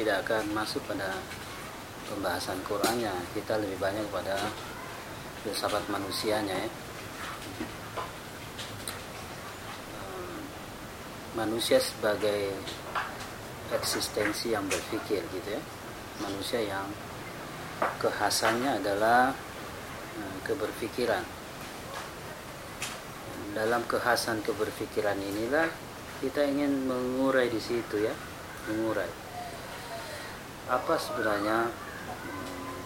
tidak akan masuk pada pembahasan Qurannya. Kita lebih banyak pada filsafat manusianya ya. Ehm, manusia sebagai eksistensi yang berpikir gitu ya. Manusia yang kekhasannya adalah eh, keberpikiran. Dalam kekhasan keberpikiran inilah kita ingin mengurai di situ ya. Mengurai apa sebenarnya hmm,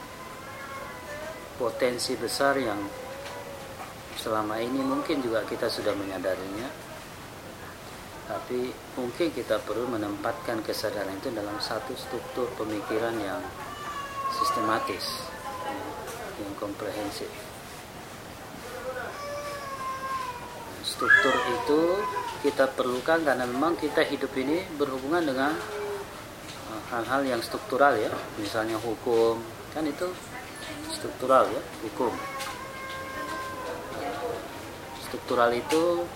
potensi besar yang selama ini mungkin juga kita sudah menyadarinya. Tapi mungkin kita perlu menempatkan kesadaran itu dalam satu struktur pemikiran yang sistematis yang komprehensif. Struktur itu kita perlukan karena memang kita hidup ini berhubungan dengan hal-hal yang struktural ya. Misalnya hukum kan itu struktural ya hukum. Struktural itu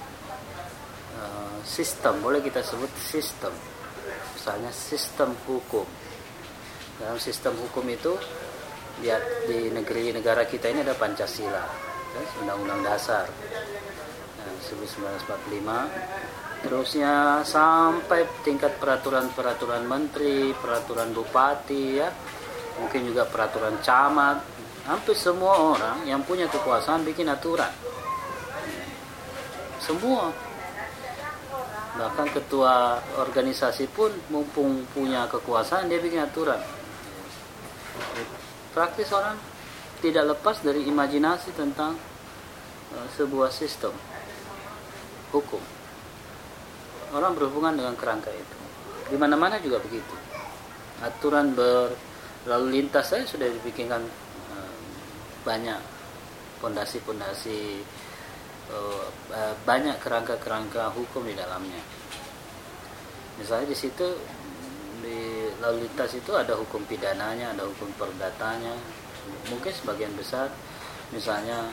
eh, sistem boleh kita sebut sistem. Misalnya sistem hukum. Dalam sistem hukum itu di, di negeri negara kita ini ada Pancasila ya, undang-undang dasar. Nah, 1945 terusnya sampai tingkat peraturan-peraturan menteri peraturan bupati ya. Mungkin juga peraturan camat. Hampir semua orang yang punya kekuasaan bikin aturan. Semua. Bahkan ketua organisasi pun mumpung punya kekuasaan dia bikin aturan. Praktis orang tidak lepas dari imajinasi tentang uh, sebuah sistem hukum orang berhubungan dengan kerangka itu. Di mana-mana juga begitu. Aturan berlalu lintas saya sudah dibikinkan uh, banyak pondasi-pondasi uh, banyak kerangka-kerangka hukum di dalamnya. Misalnya di situ di lalu lintas itu ada hukum pidananya, ada hukum perdatanya. Mungkin sebagian besar misalnya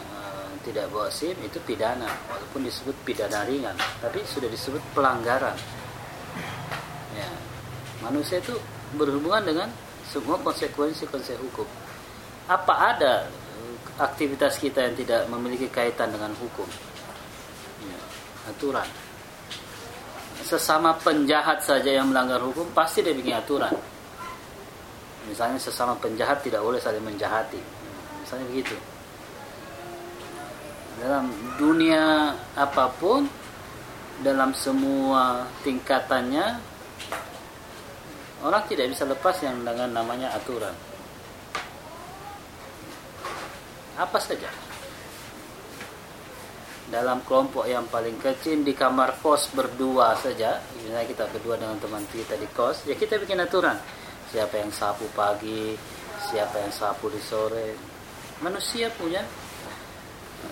tidak bawa SIM itu pidana, walaupun disebut pidana ringan, tapi sudah disebut pelanggaran. Ya, manusia itu berhubungan dengan semua konsekuensi-konsekuensi hukum. Apa ada aktivitas kita yang tidak memiliki kaitan dengan hukum? Ya, aturan sesama penjahat saja yang melanggar hukum pasti dia bikin aturan. Misalnya sesama penjahat tidak boleh saling menjahati. Misalnya begitu. Dalam dunia apa pun, dalam semua tingkatannya, orang tidak bisa lepas yang dengan namanya aturan. Apa saja. Dalam kelompok yang paling kecil di kamar kos berdua saja misalnya kita berdua dengan teman kita di kos ya kita bikin aturan. Siapa yang sapu pagi siapa yang sapu di sore. Manusia punya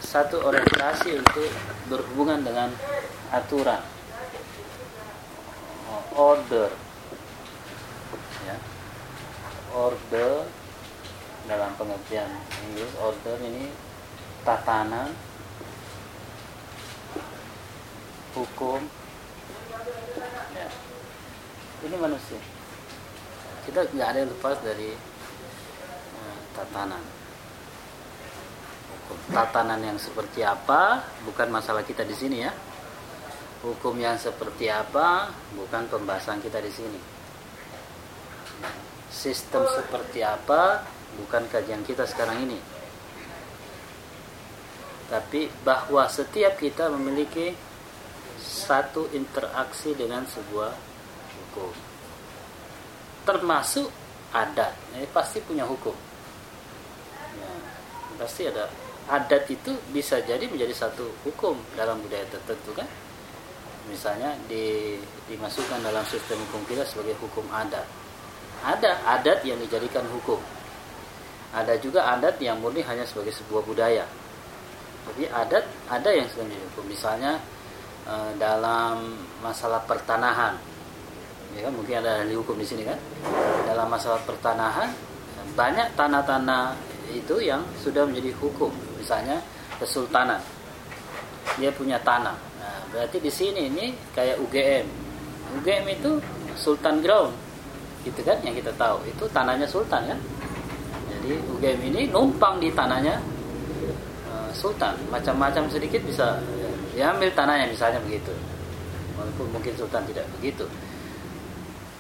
satu orientasi untuk berhubungan dengan aturan. Order. Ya. Order dalam pengertian Inggris order ini tatanan hukum ya. ini manusia. Kita nggak ada yang lepas dari uh, tatanan tatanan yang seperti apa bukan masalah kita di sini ya. Hukum yang seperti apa bukan pembahasan kita di sini. Sistem seperti apa bukan kajian kita sekarang ini. Tapi bahwa setiap kita memiliki satu interaksi dengan sebuah hukum. Termasuk adat ini pasti punya hukum. Ya, pasti ada adat itu bisa jadi menjadi satu hukum dalam budaya tertentu kan? Misalnya di, dimasukkan dalam sistem hukum kita sebagai hukum adat. Ada adat yang dijadikan hukum. Ada juga adat yang murni hanya sebagai sebuah budaya. Jadi adat ada yang sedang dihukum. Misalnya Eh, dalam masalah pertanahan. Ya kan mungkin ada ahli hukum di sini kan? Dalam masalah pertanahan banyak tanah-tanah itu yang sudah menjadi hukum misalnya kesultanan. Dia punya tanah. Nah, berarti di sini ini kayak UGM UGM itu Sultan Ground. Gitu kan yang kita tahu. Itu tanahnya Sultan kan? Jadi UGM ini numpang di tanahnya uh, Sultan. Macam-macam sedikit bisa diambil tanahnya misalnya begitu. Walaupun mungkin Sultan tidak begitu.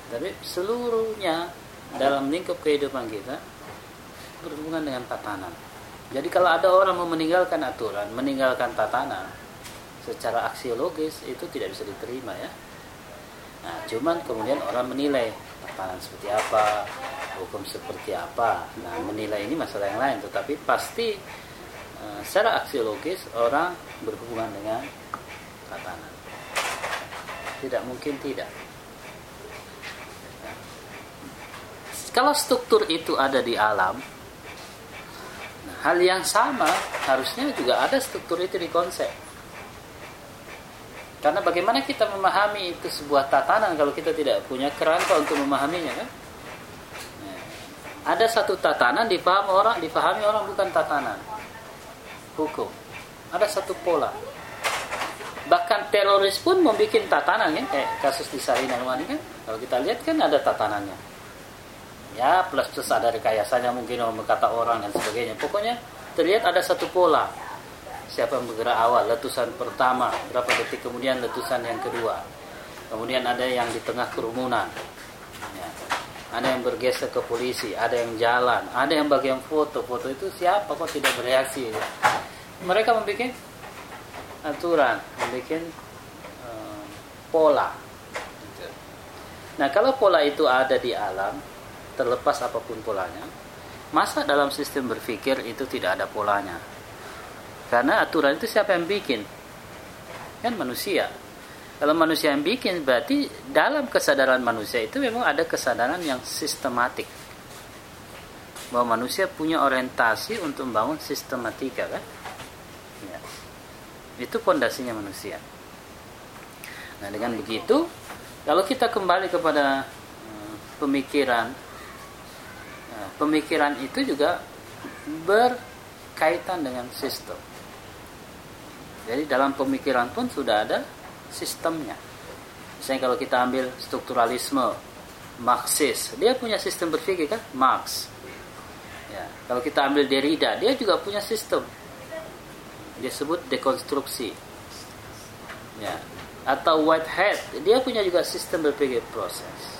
Tapi seluruhnya dalam lingkup kehidupan kita berhubungan dengan tatanan jadi kalau ada orang mau meninggalkan aturan meninggalkan tatanan secara aksiologis itu tidak bisa diterima ya. Nah cuman kemudian orang menilai tatanan seperti apa hukum seperti apa. Nah menilai ini masalah yang lain tetapi pasti eh, secara aksiologis orang berhubungan dengan tatanan. Tidak mungkin tidak. Kalau struktur itu ada di alam hal yang sama harusnya juga ada struktur itu di konsep karena bagaimana kita memahami itu sebuah tatanan kalau kita tidak punya kerangka untuk memahaminya kan? Ada satu tatanan dipahami orang, dipahami orang bukan tatanan. Hukum. Ada satu pola. Bahkan teroris pun membuat tatanan kan, kayak kasus di Sarina ini kan. Kalau kita lihat kan ada tatanannya. Ya, plus plus ada rekayasanya mungkin kata orang dan sebagainya. Pokoknya terlihat ada satu pola. Siapa yang bergerak awal? Letusan pertama berapa detik? Kemudian letusan yang kedua. Kemudian ada yang di tengah kerumunan. Ya. ada yang bergeser ke polisi ada yang jalan ada yang bagian foto. Foto itu siapa kok tidak bereaksi? Ya. mereka membuat aturan membuat um, pola. Nah kalau pola itu ada di alam terlepas apa pun polanya masa dalam sistem berpikir itu tidak ada polanya karena aturan itu siapa yang bikin? Kan manusia. Kalau manusia yang bikin berarti dalam kesadaran manusia itu memang ada kesadaran yang sistematik. Bahwa manusia punya orientasi untuk membangun sistematika kan? Ya. Itu pondasinya manusia. Nah, dengan begitu kalau kita kembali kepada uh, pemikiran pemikiran itu juga berkaitan dengan sistem. Jadi dalam pemikiran pun sudah ada sistemnya. Misalnya kalau kita ambil strukturalisme, Marxis, dia punya sistem berpikir kan, Marx. Ya, kalau kita ambil Derrida, dia juga punya sistem. Dia sebut dekonstruksi. Ya, atau Whitehead, dia punya juga sistem berpikir proses.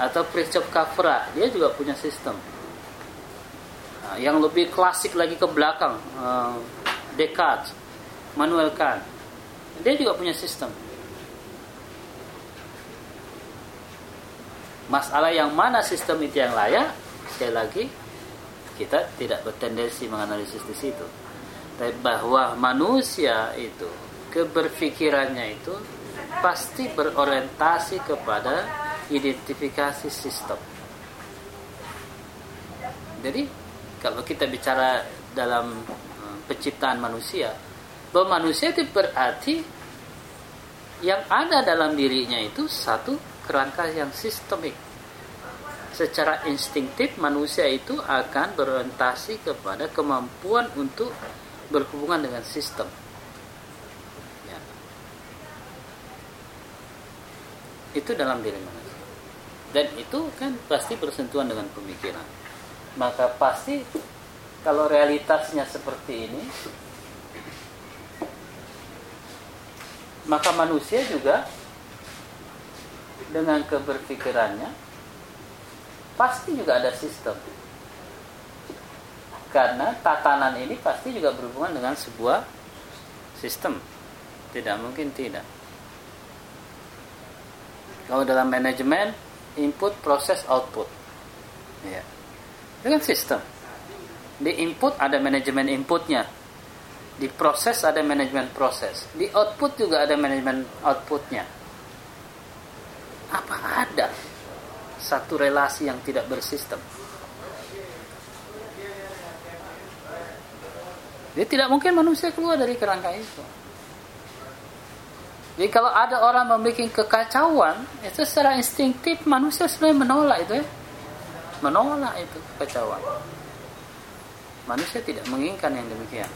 Atau Fritjof Capra, dia juga punya sistem. Nah, yang lebih klasik lagi ke belakang, uh, Descartes, Manuel Kant. Dia juga punya sistem. Masalah yang mana sistem itu yang layak, sekali lagi kita tidak bertendensi menganalisis di situ. Tapi bahwa manusia itu keberpikirannya itu pasti berorientasi kepada identifikasi sistem. Jadi kalau kita bicara dalam eh, penciptaan manusia, bahwa manusia itu berarti yang ada dalam dirinya itu satu kerangka yang sistemik. Secara instingtif manusia itu akan berorientasi kepada kemampuan untuk berhubungan dengan sistem. Ya. Itu dalam diri manusia. Dan itu kan pasti bersentuhan dengan pemikiran. Maka pasti kalau realitasnya seperti ini, maka manusia juga dengan keberpikirannya pasti juga ada sistem. Karena tatanan ini pasti juga berhubungan dengan sebuah sistem. Tidak mungkin tidak. Kalau dalam manajemen input proses output ya dengan sistem di input ada manajemen inputnya di proses ada manajemen proses. Di output juga ada manajemen outputnya. Apa ada satu relasi yang tidak bersistem? Jadi tidak mungkin manusia keluar dari kerangka itu. Jadi kalau ada orang membuat kekacauan, itu secara instingtif manusia sebenarnya menolak itu ya. Menolak itu kekacauan. Manusia tidak menginginkan yang demikian.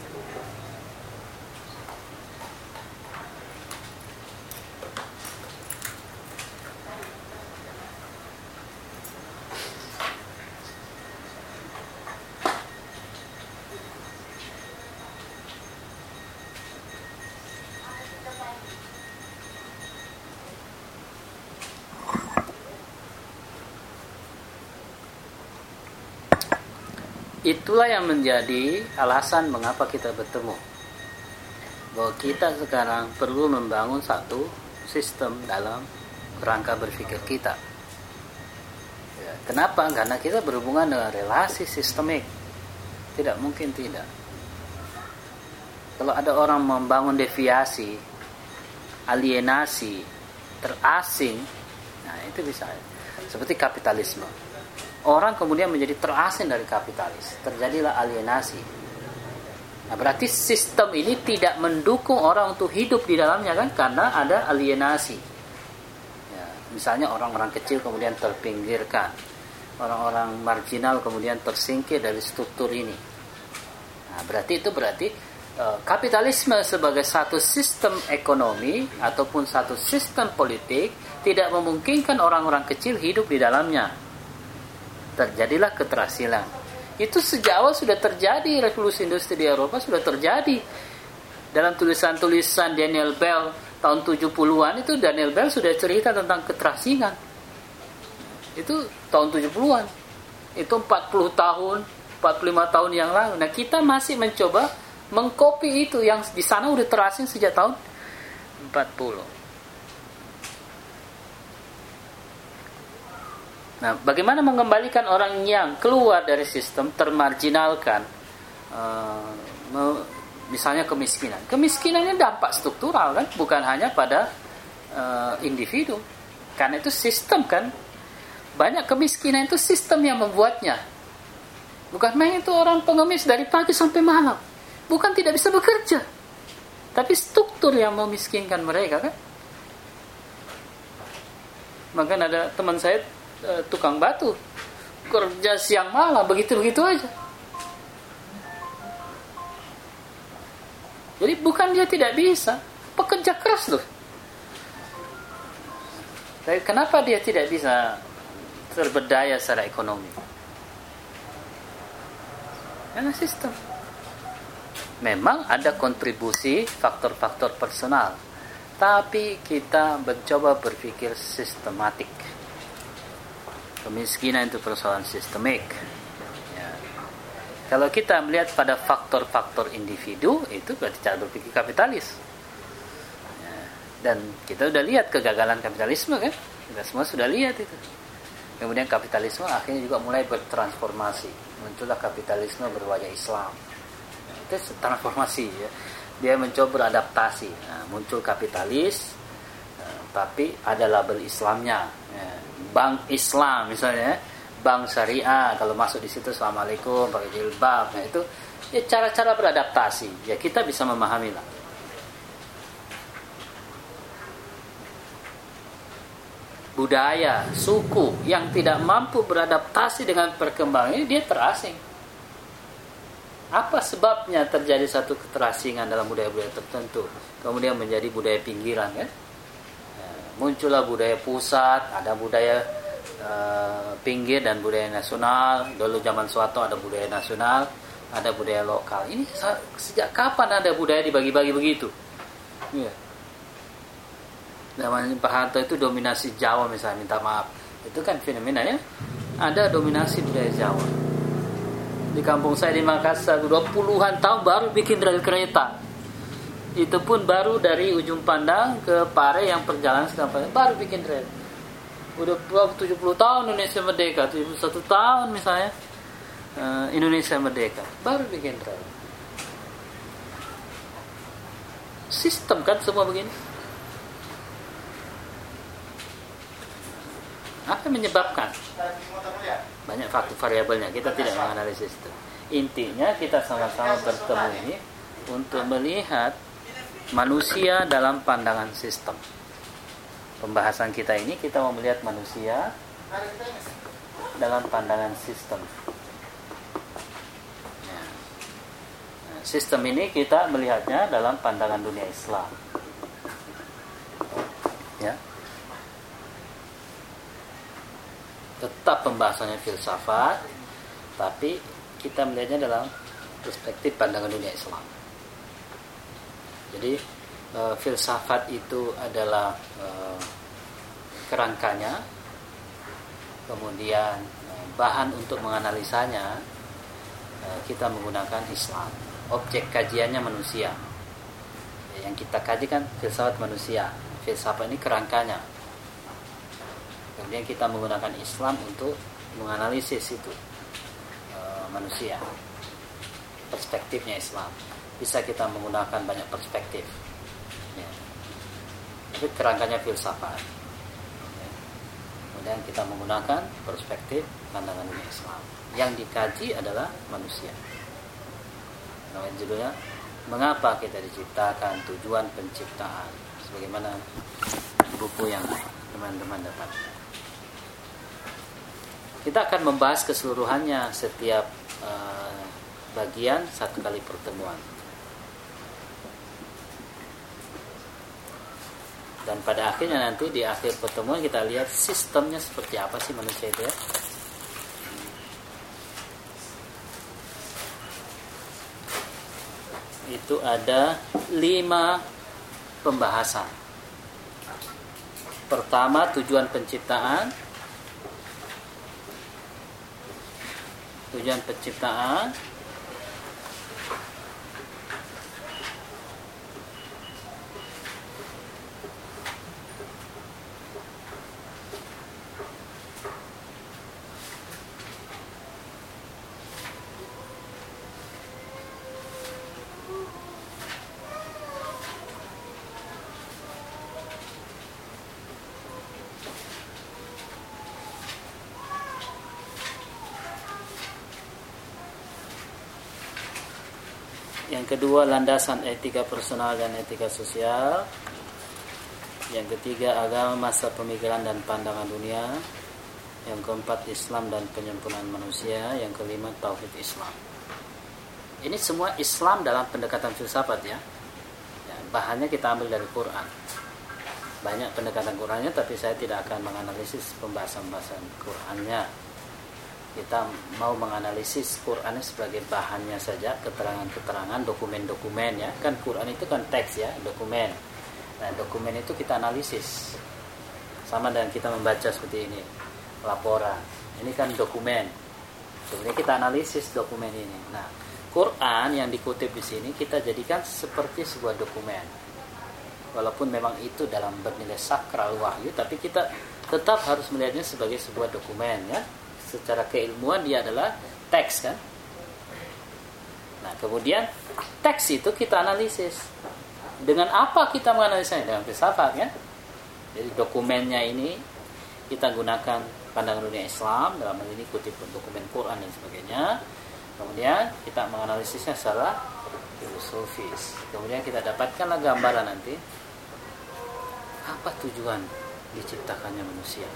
Itulah yang menjadi alasan mengapa kita bertemu. Bahwa kita sekarang perlu membangun satu sistem dalam kerangka berpikir kita. Ya, kenapa? Karena kita berhubungan dengan relasi sistemik. Tidak mungkin tidak. Kalau ada orang membangun deviasi alienasi terasing nah itu bisa. Seperti kapitalisme orang kemudian menjadi terasing dari kapitalis. Terjadilah alienasi. Nah, berarti sistem ini tidak mendukung orang untuk hidup di dalamnya kan karena ada alienasi. Ya, misalnya orang-orang kecil kemudian terpinggirkan. Orang-orang marginal kemudian tersingkir dari struktur ini. Nah, berarti itu berarti eh, kapitalisme sebagai satu sistem ekonomi ataupun satu sistem politik tidak memungkinkan orang-orang kecil hidup di dalamnya terjadilah keterhasilan. Itu sejak awal sudah terjadi revolusi industri di Eropa sudah terjadi. Dalam tulisan-tulisan Daniel Bell tahun 70-an itu Daniel Bell sudah cerita tentang keterasingan. Itu tahun 70-an. Itu 40 tahun, 45 tahun yang lalu. Nah, kita masih mencoba mengkopi itu yang di sana udah terasing sejak tahun 40. Nah, bagaimana mengembalikan orang yang keluar dari sistem termarginalkan, uh, misalnya kemiskinan. Kemiskinan ini dampak struktural kan, bukan hanya pada uh, individu. Karena itu sistem kan, banyak kemiskinan itu sistem yang membuatnya. Bukan main itu orang pengemis dari pagi sampai malam, bukan tidak bisa bekerja, tapi struktur yang memiskinkan mereka kan. Maka ada teman saya e, tukang batu. Kerja siang malam begitu begitu aja. Jadi bukan dia tidak bisa. Pekerja keras loh. Tapi kenapa dia tidak bisa terberdaya secara ekonomi? Karena sistem. Memang ada kontribusi faktor-faktor personal. Tapi kita mencoba berpikir sistematik Kemiskinan itu persoalan sistemik. Ya. Kalau kita melihat pada faktor-faktor individu, itu berarti cara berpikir kapitalis. Ya. Dan kita sudah lihat kegagalan kapitalisme kan? Kita semua sudah lihat itu. Kemudian kapitalisme akhirnya juga mulai bertransformasi. Muncullah kapitalisme berwajah Islam. Itu transformasi ya. Dia mencoba beradaptasi. Nah, muncul kapitalis, eh, tapi ada label Islamnya. Ya bank Islam misalnya bank syariah kalau masuk di situ assalamualaikum pakai jilbab. Nah itu ya cara-cara beradaptasi. Ya kita bisa memahami lah. Budaya suku yang tidak mampu beradaptasi dengan perkembangan ini dia terasing. Apa sebabnya terjadi satu keterasingan dalam budaya-budaya tertentu? Kemudian menjadi budaya pinggiran kan muncullah budaya pusat, ada budaya uh, pinggir dan budaya nasional. Dulu zaman Soeharto ada budaya nasional, ada budaya lokal. Ini sejak kapan ada budaya dibagi-bagi begitu? Iya. Zaman Pak Harto itu dominasi Jawa misalnya, minta maaf. Itu kan fenomena ya. Ada dominasi budaya Jawa. Di kampung saya di Makassar, 20-an tahun baru bikin rel kereta itu pun baru dari ujung pandang ke Pare yang perjalanan sekarang baru bikin rel udah 70 tahun Indonesia merdeka. 71 tahun misalnya uh, Indonesia merdeka. Baru bikin rel sistem kan semua begini. Apa menyebabkan? Banyak faktor variabelnya. Kita tidak menganalisis itu. Intinya kita sama-sama bertemu ini untuk melihat manusia dalam pandangan sistem. Pembahasan kita ini kita mau melihat manusia dalam pandangan sistem. Ya. Nah, sistem ini kita melihatnya dalam pandangan dunia Islam. Ya. Tetap pembahasannya filsafat, tapi kita melihatnya dalam perspektif pandangan dunia Islam. Jadi e, filsafat itu adalah e, kerangkanya, kemudian e, bahan untuk menganalisanya e, kita menggunakan Islam. Objek kajiannya manusia. Yang kita kaji kan filsafat manusia. Filsafat ini kerangkanya. Kemudian kita menggunakan Islam untuk menganalisis itu eh, manusia. Perspektifnya Islam. Bisa kita menggunakan banyak perspektif. Ya. Tapi kerangkanya filsafat. Ya. Kemudian kita menggunakan perspektif pandangan dunia Islam. Yang dikaji adalah manusia. Nah, judulnya Mengapa kita diciptakan, tujuan penciptaan. Sebagaimana buku yang teman-teman dapat. Kita akan membahas keseluruhannya setiap uh, bagian satu kali pertemuan. Dan pada akhirnya nanti di akhir pertemuan kita lihat sistemnya seperti apa sih manusia itu ya. Itu ada lima pembahasan. Pertama tujuan penciptaan. Tujuan penciptaan Yang kedua landasan etika personal dan etika sosial. Yang ketiga agama masa pemikiran dan pandangan dunia. Yang keempat Islam dan penyempurnaan manusia. Yang kelima tauhid Islam. Ini semua Islam dalam pendekatan filsafat ya. ya bahannya kita ambil dari Quran. Banyak pendekatan Qurannya tapi saya tidak akan menganalisis pembahasan-pembahasan Qurannya kita mau menganalisis Quran sebagai bahannya saja keterangan-keterangan dokumen-dokumen ya. Kan Quran itu kan teks ya dokumen. Nah dokumen itu kita analisis. Sama dengan kita membaca seperti ini laporan. Ini kan dokumen. Kemudian kita analisis dokumen ini. Nah Quran yang dikutip di sini kita jadikan seperti sebuah dokumen. Walaupun memang itu dalam bernilai sakral wahyu tapi kita tetap harus melihatnya sebagai sebuah dokumen ya secara keilmuan dia adalah teks kan? Nah kemudian teks itu kita analisis. Dengan apa kita menganalisanya dengan filsafat ya jadi dokumennya ini kita gunakan pandangan dunia Islam dalam hal ini kutip dokumen Quran dan sebagainya. Kemudian kita menganalisisnya secara filosofis. Kemudian kita dapatkanlah gambaran nanti apa tujuan diciptakannya manusia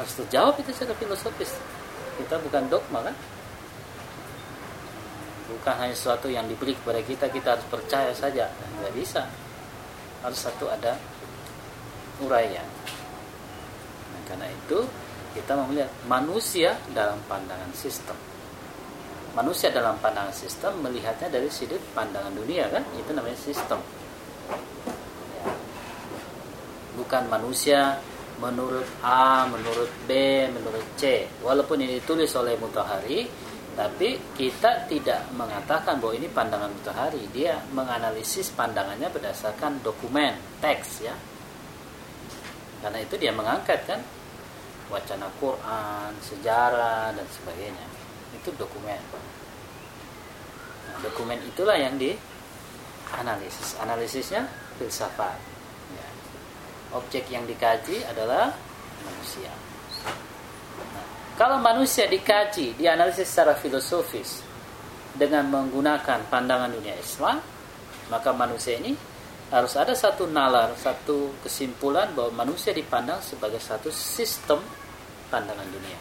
harus terjawab itu secara filosofis. Kita bukan dogma kan? Bukan hanya sesuatu yang diberi kepada kita kita harus percaya saja. Nggak bisa. Harus satu ada uraian. Nah, karena itu kita melihat manusia dalam pandangan sistem. Manusia dalam pandangan sistem melihatnya dari sudut pandangan dunia kan? Itu namanya sistem. Bukan manusia menurut A, menurut B, menurut C. Walaupun ini ditulis oleh Mutahari, tapi kita tidak mengatakan bahwa ini pandangan Mutahari. Dia menganalisis pandangannya berdasarkan dokumen, teks ya. Karena itu dia mengangkat kan wacana Quran, sejarah dan sebagainya. Itu dokumen. Nah, dokumen itulah yang dianalisis. Analisisnya filsafat objek yang dikaji adalah manusia. Nah, kalau manusia dikaji, dianalisis secara filosofis dengan menggunakan pandangan dunia Islam, maka manusia ini harus ada satu nalar, satu kesimpulan bahwa manusia dipandang sebagai satu sistem pandangan dunia.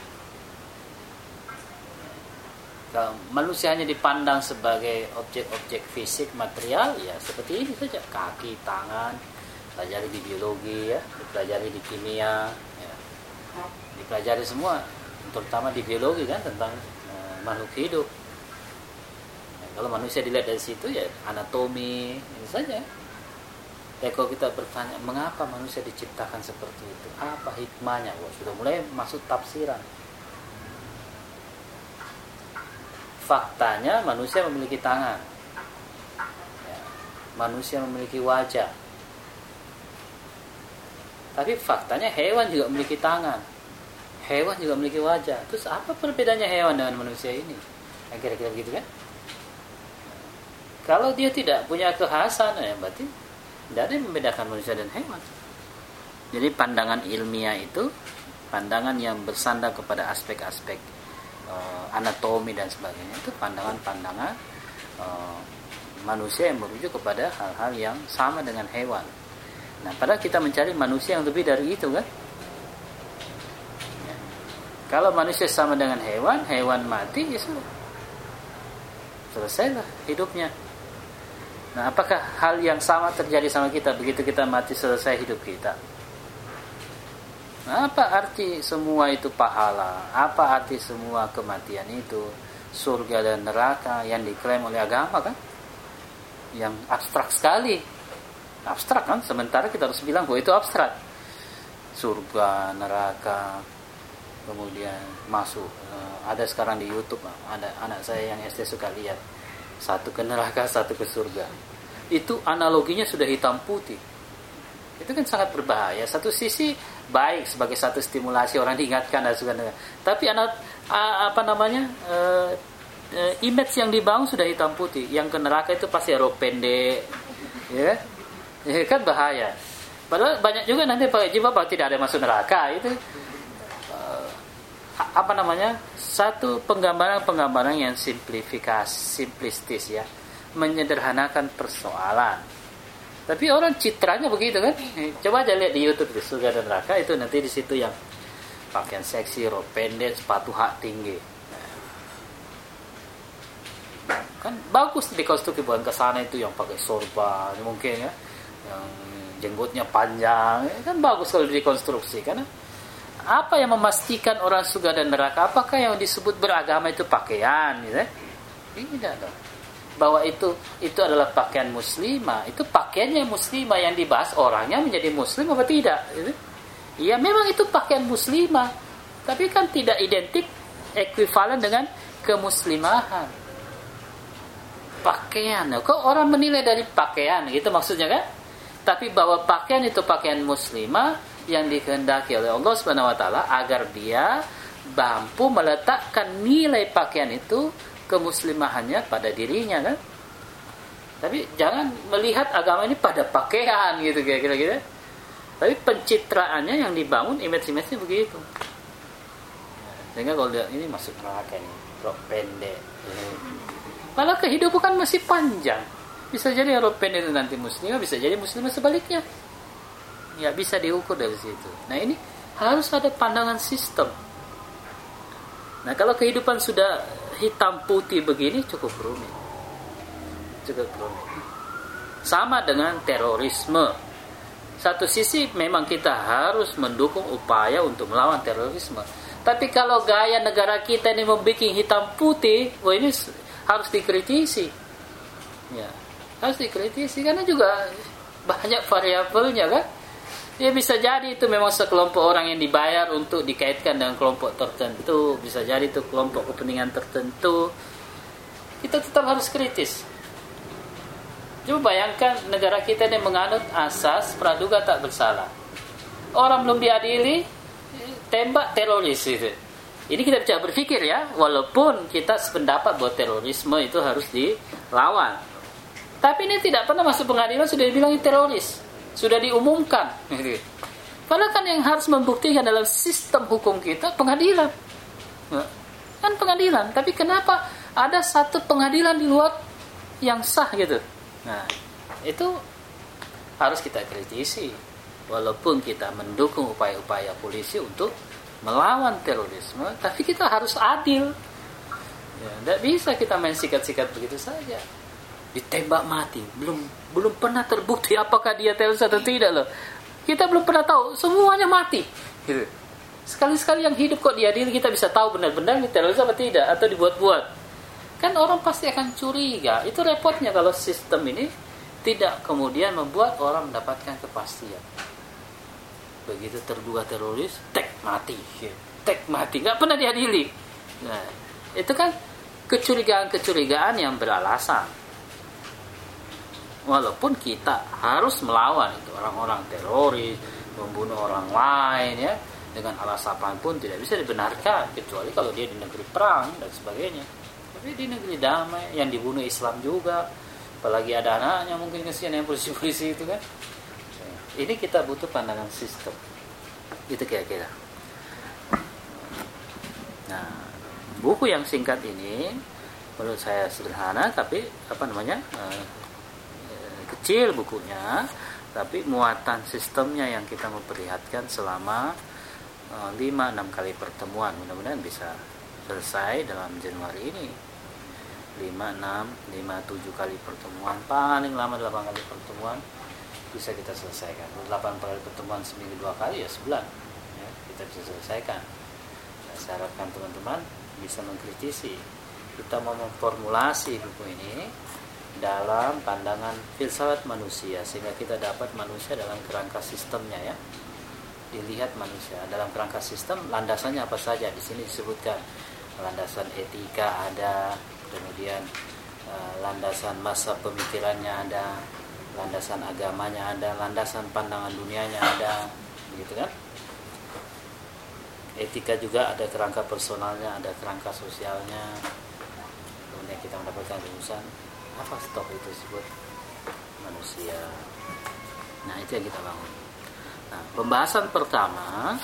Kalau manusia hanya dipandang sebagai objek-objek fisik material, ya seperti ini saja, kaki, tangan, dipelajari di biologi ya dipelajari di kimia ya. dipelajari semua terutama di biologi kan tentang uh, makhluk hidup. Ya, kalau manusia dilihat dari situ ya anatomi ini saja. Ya kalau kita bertanya mengapa manusia diciptakan seperti itu? Apa hikmahnya? Wah, sudah mulai masuk tafsiran. Faktanya manusia memiliki tangan. Ya, manusia memiliki wajah tapi faktanya hewan juga memiliki tangan. Hewan juga memiliki wajah. Terus apa perbedaannya hewan dengan manusia ini? Kira-kira begitu kan? Kalau dia tidak punya kekhasan ya berarti tidak ada yang membedakan manusia dan hewan. Jadi pandangan ilmiah itu pandangan yang bersandar kepada aspek-aspek uh, anatomi dan sebagainya itu pandangan-pandangan uh, manusia yang merujuk kepada hal-hal yang sama dengan hewan. Nah, padahal kita mencari manusia yang lebih dari itu kan? Ya. Kalau manusia sama dengan hewan, hewan mati ya sudah. Selesailah hidupnya. Nah, apakah hal yang sama terjadi sama kita begitu kita mati selesai hidup kita? Apa arti semua itu pahala? Apa arti semua kematian itu? Surga dan neraka yang diklaim oleh agama kan? Yang abstrak sekali. Abstrak kan? Sementara kita harus bilang bahwa itu abstrak. Surga, neraka, kemudian masuk. Eh, ada sekarang di YouTube, ada anak saya yang SD suka lihat. Satu ke neraka, satu ke surga. Itu analoginya sudah hitam putih. Itu kan sangat berbahaya. Satu sisi baik sebagai satu stimulasi orang diingatkan dan sebagainya. Tapi anak apa namanya uh, uh, image yang dibangun sudah hitam putih. Yang ke neraka itu pasti rok pendek, ya, ya kan bahaya. Padahal banyak juga nanti pakai jilbab tidak ada masuk neraka itu uh, apa namanya satu penggambaran-penggambaran yang simplifikasi simplistis ya menyederhanakan persoalan tapi orang citranya begitu kan. Coba aja lihat di YouTube di surga dan neraka itu nanti di situ yang pakaian seksi, rok pendek, sepatu hak tinggi. Kan bagus bukan ke sana itu yang pakai sorban mungkin ya. Yang jenggotnya panjang, kan bagus kalau dikonstruksi karena apa yang memastikan orang surga dan neraka? Apakah yang disebut beragama itu pakaian, gitu? Ya? Tidak dong. Bahwa itu itu adalah pakaian muslimah. Itu pakaiannya muslimah. Yang dibahas orangnya menjadi muslim apa tidak ya memang itu pakaian muslimah. Tapi kan tidak identik ekuivalen dengan kemuslimahan. Pakaian. Kok orang menilai dari pakaian? Gitu maksudnya kan tapi bahwa pakaian itu pakaian muslimah yang dikehendaki oleh Allah Subhanahu wa taala agar dia mampu meletakkan nilai pakaian itu kemuslimahannya pada dirinya kan? Tapi jangan melihat agama ini pada pakaian gitu kira-kira. Gitu tapi pencitraannya yang dibangun image-image-nya begitu. Sehingga kalau dia ini masuk neraka ini rok pendek. Malah kehidupan masih panjang bisa jadi pendek itu nanti muslimah bisa jadi muslimah sebaliknya ya bisa diukur dari situ nah ini harus ada pandangan sistem nah kalau kehidupan sudah hitam putih begini cukup rumit. Cukup rumit. Sama dengan terorisme. Satu sisi memang kita harus mendukung upaya untuk melawan terorisme. Tapi kalau gaya negara kita ini membuat hitam putih, wah ini harus dikritisi. Ya, harus dikritisi karena juga banyak variabelnya kan. Ya bisa jadi itu memang sekelompok orang yang dibayar untuk dikaitkan dengan kelompok tertentu, bisa jadi itu kelompok kepentingan tertentu. Kita tetap harus kritis. Coba bayangkan negara kita ini menganut asas praduga tak bersalah. Orang belum diadili, tembak teroris itu. Ini kita bisa berpikir ya, walaupun kita sependapat bahwa terorisme itu harus dilawan. Tapi ini tidak pernah masuk pengadilan sudah dibilang teroris sudah diumumkan. Padahal kan yang harus membuktikan dalam sistem hukum kita pengadilan. Kan pengadilan, tapi kenapa ada satu pengadilan di luar yang sah gitu? Nah, itu harus kita kritisi. Walaupun kita mendukung upaya-upaya polisi untuk melawan terorisme, tapi kita harus adil. Ya, tidak bisa kita main sikat-sikat begitu saja ditembak mati. Belum belum pernah terbukti apakah dia teroris atau tidak loh. Kita belum pernah tahu. Semuanya mati. Gitu. Sekali-sekali yang hidup kok diadili kita bisa tahu benar-benar ini teroris apa tidak atau dibuat-buat. Kan orang pasti akan curiga. Itu repotnya kalau sistem ini tidak kemudian membuat orang mendapatkan kepastian. Begitu terduga teroris tek mati. Tek mati. Nggak pernah diadili nah itu kan kecurigaan-kecurigaan yang beralasan. Walaupun kita harus melawan itu orang-orang teroris, membunuh orang lain ya dengan alasan apa pun tidak bisa dibenarkan kecuali kalau dia di negeri perang dan sebagainya. Tapi di negeri damai yang dibunuh Islam juga, apalagi ada anaknya mungkin kesian yang polisi-polisi itu kan. Ini kita butuh pandangan sistem. Itu kira-kira. Nah, buku yang singkat ini menurut saya sederhana tapi apa namanya uh, kecil bukunya tapi muatan sistemnya yang kita memperlihatkan selama uh, 5-6 kali pertemuan. Mudah-mudahan bisa selesai dalam Januari ini. 5, 6, 5, 7 kali pertemuan paling lama 8 kali pertemuan bisa kita selesaikan. 8 kali pertemuan seminggu dua kali ya sebulan ya, kita bisa selesaikan. Nah, saya harapkan teman-teman bisa mengkritisi. Kita mau memformulasi buku ini dalam pandangan filsafat manusia sehingga kita dapat manusia dalam kerangka sistemnya ya. Dilihat manusia dalam kerangka sistem landasannya apa saja? Di sini disebutkan landasan etika ada kemudian uh, landasan masa pemikirannya ada landasan agamanya ada landasan pandangan dunianya ada begitu kan? Etika juga ada kerangka personalnya ada kerangka sosialnya. Kemudian kita mendapatkan rumusan apa stop itu disebut manusia? Nah itu yang kita bangun. Nah pembahasan pertama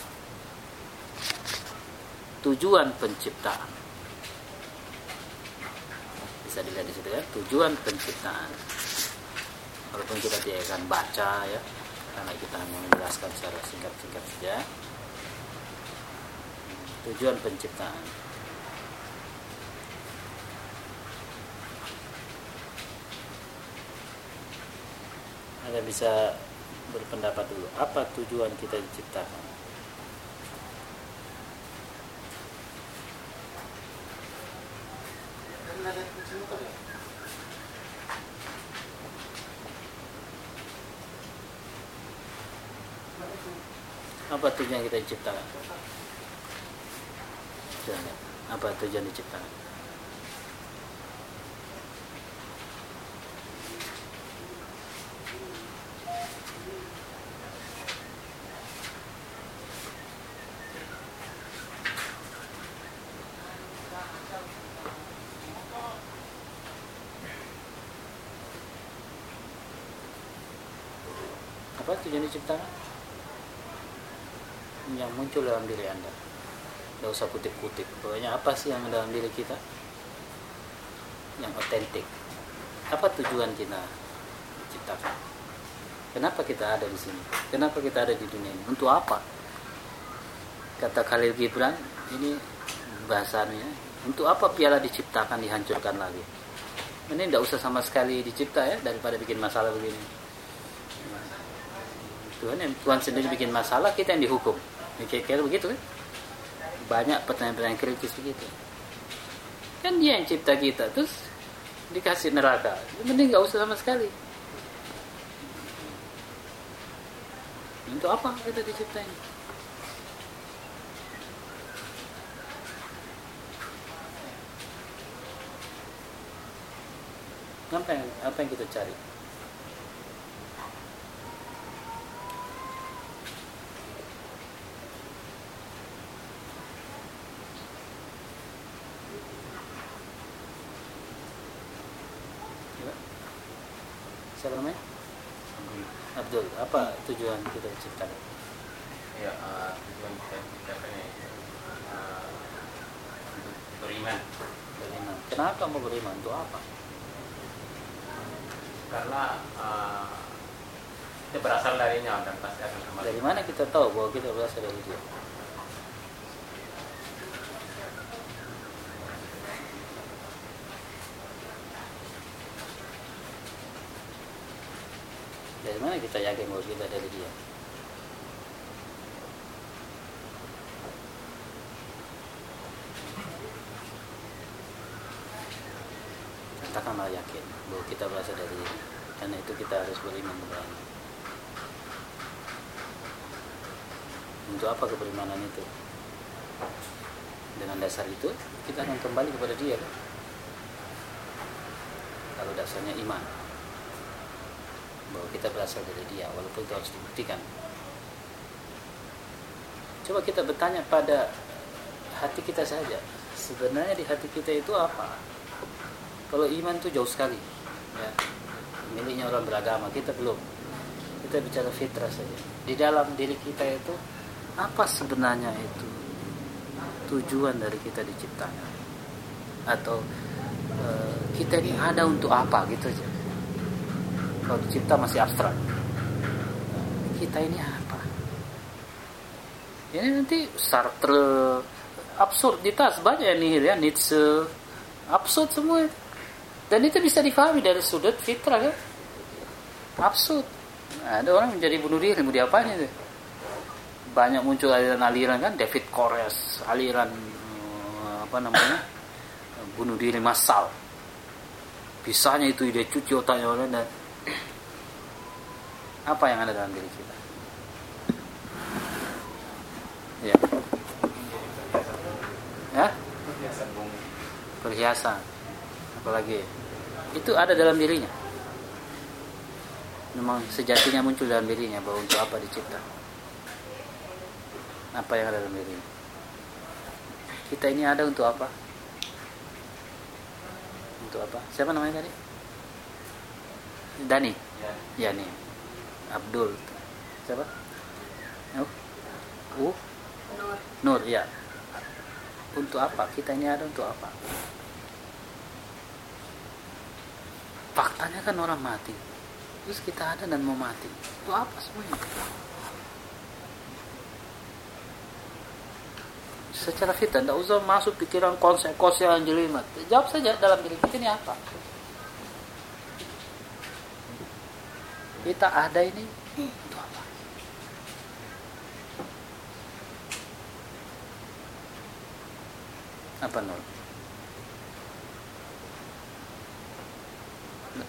tujuan penciptaan. Bisa dilihat di situ ya tujuan penciptaan. Walaupun kita tidak akan baca ya karena kita hanya menjelaskan secara singkat-singkat saja. Tujuan penciptaan Anda bisa berpendapat dulu apa tujuan kita diciptakan? Apa tujuan kita diciptakan? Apa tujuan diciptakan apa tujuan diciptakan muncul dalam diri anda? Tidak usah kutip-kutip. Pokoknya apa sih yang dalam diri kita? Yang otentik. Apa tujuan kita diciptakan kenapa kita ada di sini? Kenapa kita ada di dunia ini? Untuk apa? Kata Khalil Gibran ini bahasanya untuk apa piala diciptakan dihancurkan lagi? Ini tidak usah sama sekali dicipta ya daripada bikin masalah begini. Tuhan yang Tuhan sendiri bikin masalah kita yang dihukum kira-kira begitu kan? Banyak pertanyaan-pertanyaan kritis begitu. Kan dia yang cipta kita terus dikasih neraka. Mending nggak usah sama sekali. Untuk apa kita diciptain? Apa yang apa yang kita cari siapa namanya Abdul apa tujuan kita ciptakan. Ya uh, tujuan kita ciptakan ya uh, untuk beriman. Beriman. Kenapa mau beriman? Untuk apa? Karena uh, kita berasal darinya dan pasti akan kembali. Dari mana kita tahu bahwa kita berasal dari dia dari mana kita yakin bahwa kita dari dia? Katakanlah yakin bahwa kita berasal dari dia. Karena itu kita harus beriman kepada untuk apa keberimanan itu? Dengan dasar itu kita akan kembali kepada dia kan? kalau dasarnya iman bahwa kita berasal dari dia walaupun itu harus dibuktikan. Coba kita bertanya pada hati kita saja sebenarnya di hati kita itu apa? Kalau iman itu jauh sekali ya. Miliknya orang beragama kita belum. Kita bicara fitrah saja. Di dalam diri kita itu apa sebenarnya itu tujuan dari kita diciptakan? Atau e, kita ini ada untuk apa gitu aja kalau dicipta masih abstrak. Kita ini apa? Ini nanti Sartre absurditas banyak ya nihil ya Nietzsche absurd semua. Dan itu bisa difahami dari sudut fitrah ya absurd. Nah, ada orang menjadi bunuh diri mau diapain itu? Banyak muncul aliran-aliran kan? David Koresh aliran eh, apa namanya? Bunuh diri massal. Bisanya itu ide cuci otaknya orang dan apa yang ada dalam diri kita? Ya. Ya? Perhiasan. Apalagi? Itu ada dalam dirinya. Memang sejatinya muncul dalam dirinya bahwa untuk apa dicipta. Apa yang ada dalam dirinya. Kita ini ada untuk apa? Untuk apa? Siapa namanya tadi? Dani? Ya. Nih Abdul. Siapa? Uh uh Nur. Nur ya untuk apa? Kita ini ada untuk apa? Faktanya kan orang mati. Terus kita ada dan mau mati. Itu apa semuanya? Secara fitrah tidak usah masuk pikiran konsep-konsep yang jelimet jawab saja dalam diri kita ini apa kita ada ini untuk apa? Apa nol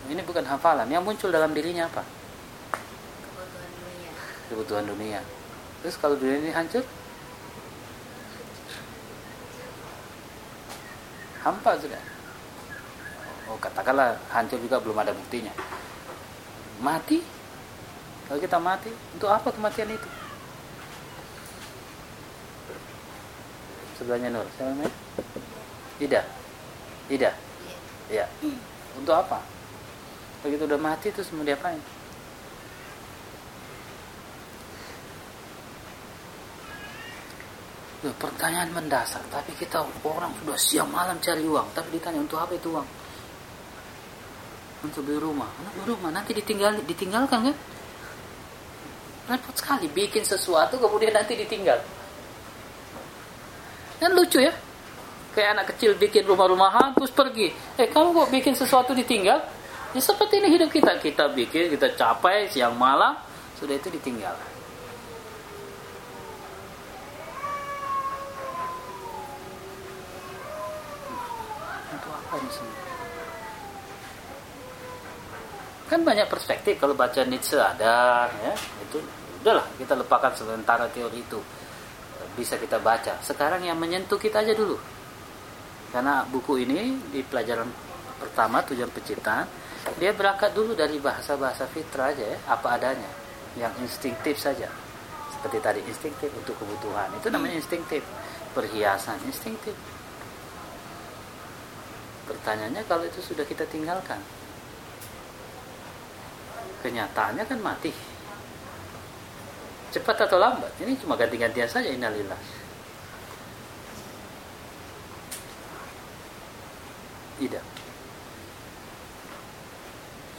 ini bukan hafalan. Yang muncul dalam dirinya apa? Kebutuhan dunia. Kebutuhan dunia. Terus kalau dunia ini hancur? Hampa sudah. Oh katakanlah hancur juga belum ada buktinya mati? Kalau kita mati untuk apa kematian itu? Sebelahnya Nur siapa namanya? Ida. Ida? Ya untuk apa? Begitu udah mati terus mau diapain? Pertanyaan mendasar tapi kita orang sudah siang malam cari uang tapi ditanya untuk apa itu uang untuk beli rumah. Untuk beli rumah nanti ditinggal ditinggalkan kan repot sekali bikin sesuatu kemudian nanti ditinggal. Kan lucu ya. Kayak anak kecil bikin rumah-rumahan terus pergi. Eh kamu kok bikin sesuatu ditinggal? Ya seperti ini hidup kita. Kita bikin kita capai siang malam sudah itu ditinggal. Untuk apa ini semua kan banyak perspektif kalau baca Nietzsche ada ya. Itu udahlah kita lupakan sementara teori itu. Bisa kita baca. Sekarang yang menyentuh kita aja dulu. Karena buku ini di pelajaran pertama tujuan penciptaan dia berangkat dulu dari bahasa-bahasa fitrah aja ya. Apa adanya. Yang instinktif saja. Seperti tadi instinktif untuk kebutuhan. Itu namanya instinktif. Perhiasan instinktif. Pertanyaannya kalau itu sudah kita tinggalkan kenyataannya kan mati. Cepat atau lambat ini cuma ganti-gantian saja innalillah. Tidak.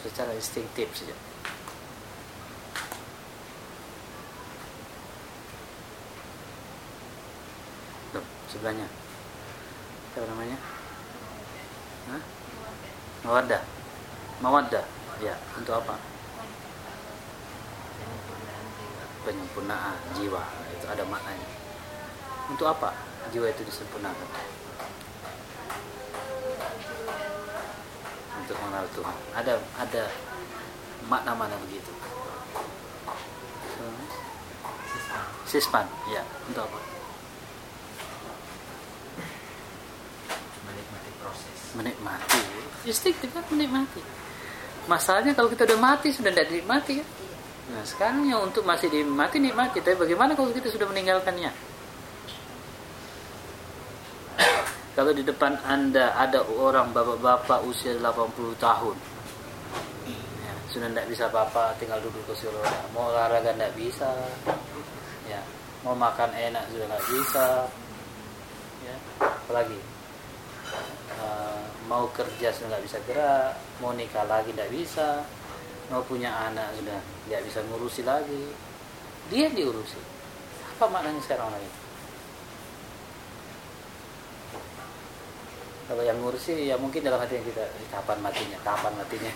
Secara instinktif saja. Loh, sebelahnya. Apa namanya? Hah? Mawaddah. Mawaddah. Ya untuk apa penyempurnaan jiwa. Itu ada maknanya. Untuk apa jiwa itu disempurnakan? Untuk mengenal Tuhan. Ada ada makna-makna begitu. Sispan. Ya untuk apa? Menikmati proses. Menikmati. Kan menikmati. Masalahnya kalau kita udah mati sudah tidak dinikmati kan nah sekarang yang untuk masih dinikmati nikmati. Tapi bagaimana kalau kita sudah meninggalkannya? Kalau di depan anda ada orang bapak-bapak usia 80 tahun. Ya, sudah tidak bisa apa-apa tinggal duduk kursi roda mau olahraga tidak bisa. Ya mau makan enak sudah nggak bisa. Ya apalagi uh, mau kerja sudah nggak bisa gerak mau nikah lagi tidak bisa mau punya anak sudah. Nggak bisa ngurusi lagi. Dia diurusi. Apa maknanya sekarang lagi kalau yang ngurusi ya mungkin dalam hati kita kapan matinya? Kapan matinya?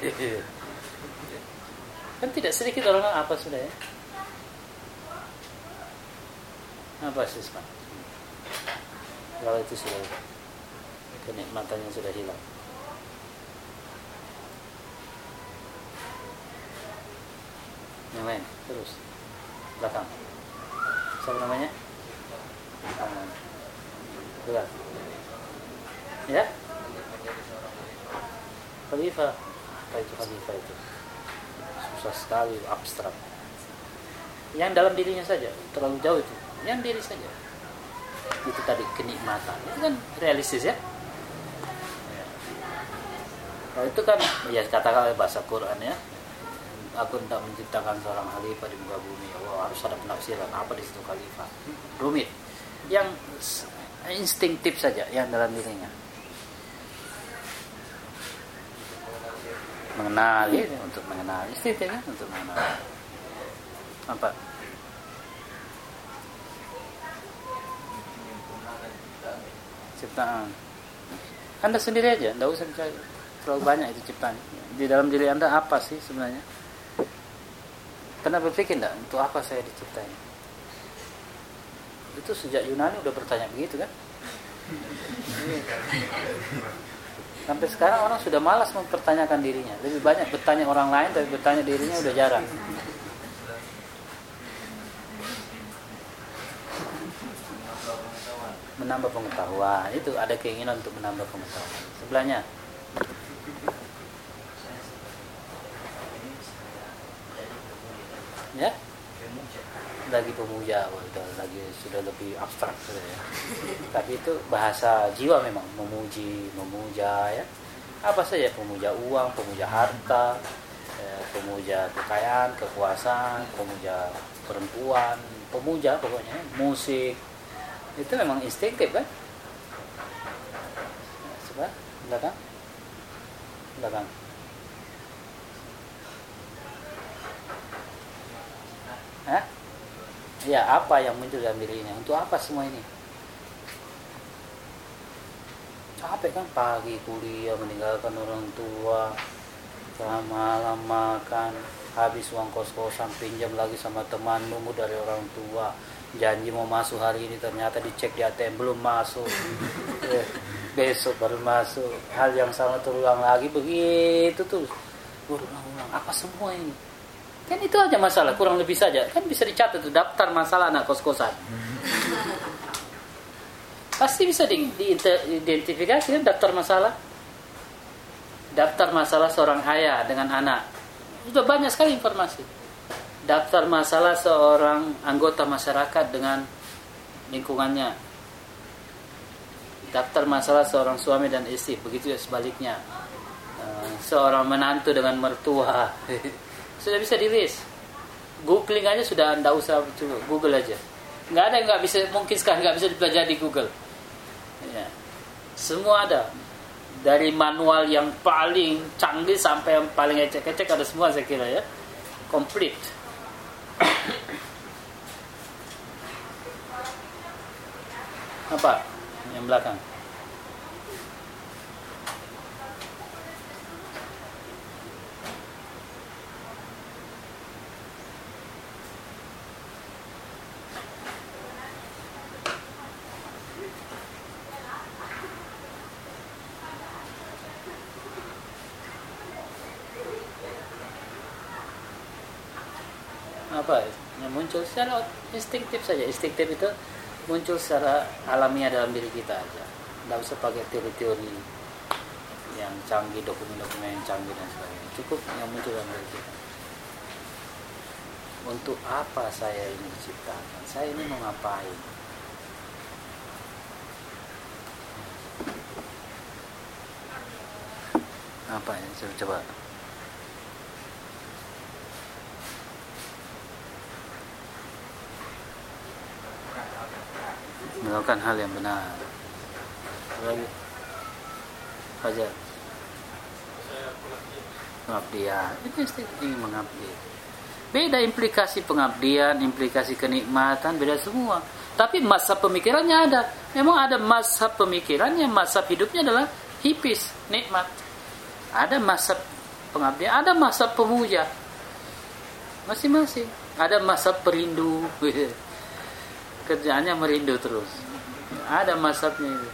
Kan tidak sedikit orang apa sudah ya? Apa sih kalau itu sudah kenikmatannya sudah hilang yang lain terus belakang. Siapa namanya? Ah. ya? Khalifah apa itu khalifah itu? Susah sekali abstrak. Yang dalam dirinya saja terlalu jauh itu. Yang diri saja. Itu tadi kenikmatan. Itu kan realistis ya? Nah, itu kan ya katakan bahasa Quran ya aku tidak menciptakan seorang khalifah di muka bumi. Oh, harus ada penafsiran. Apa di situ khalifah? Rumit. Yang instinktif saja yang dalam dirinya. Mengenali untuk mengenali. Instinktif ya untuk mengenali. Apa? Ciptaan. Anda sendiri aja tidak usah terlalu banyak itu ciptaan. Di dalam diri anda apa sih sebenarnya pernah berpikir tidak untuk apa saya diciptain? Itu sejak Yunani udah bertanya begitu kan? Sampai sekarang orang sudah malas mempertanyakan dirinya. Lebih banyak bertanya orang lain tapi bertanya dirinya udah jarang. Menambah pengetahuan. Itu ada keinginan untuk menambah pengetahuan. Sebelahnya ya? Lagi pemuja udah lagi sudah lebih abstrak sudah ya. Tapi itu bahasa jiwa memang memuji memuja ya. Apa saja pemuja uang pemuja harta ya, pemuja kekayaan kekuasaan pemuja perempuan pemuja pokoknya musik. Itu memang instinktif kan? Coba belakang? Belakang Hah? Ya, apa yang muncul dalam dirinya? Untuk apa semua ini? Capek kan? Pagi kuliah meninggalkan orang tua, malam makan, habis uang kos-kosan pinjam lagi sama teman nunggu dari orang tua. Janji mau masuk hari ini ternyata dicek di ATM belum masuk. Eh, besok baru masuk. Hal yang sama terulang lagi begitu tuh berulang-ulang. Apa semua ini kan itu aja masalah kurang lebih saja. Kan bisa dicatat daftar masalah anak kos-kosan. Pasti bisa di, diidentifikasi kan daftar masalah. Daftar masalah seorang ayah dengan anak. Sudah banyak sekali informasi. Daftar masalah seorang anggota masyarakat dengan lingkungannya. Daftar masalah seorang suami dan istri begitu ya sebaliknya. Eh, seorang menantu dengan mertua sudah bisa di list googling aja sudah anda usah google aja. Nggak ada yang nggak bisa mungkin sekarang nggak bisa dipelajari di google. Ya. semua ada. Dari manual yang paling canggih sampai yang paling ecek-ecek ada semua saya kira ya. Complete. Apa? Yang belakang apa yang muncul secara instinktif saja. Instinktif itu muncul secara alamiah dalam diri kita aja. Tidak usah pakai teori-teori yang canggih dokumen-dokumen yang canggih dan sebagainya. Cukup yang muncul dalam diri kita. Untuk apa saya ini diciptakan? Saya ini mau ngapain? Apa ya coba, coba. Melakukan hal yang benar. Lagi Fajar. Pengabdian. Itu ini mengabdi. Beda implikasi pengabdian implikasi kenikmatan beda semua. Tapi masa pemikirannya ada. Memang ada masa pemikirannya. Masa hidupnya adalah hipis nikmat. Ada masa pengabdian ada masa pemuja. Masing-masing. Ada masa perindu kerjaannya merindu terus. Ada masabnya itu.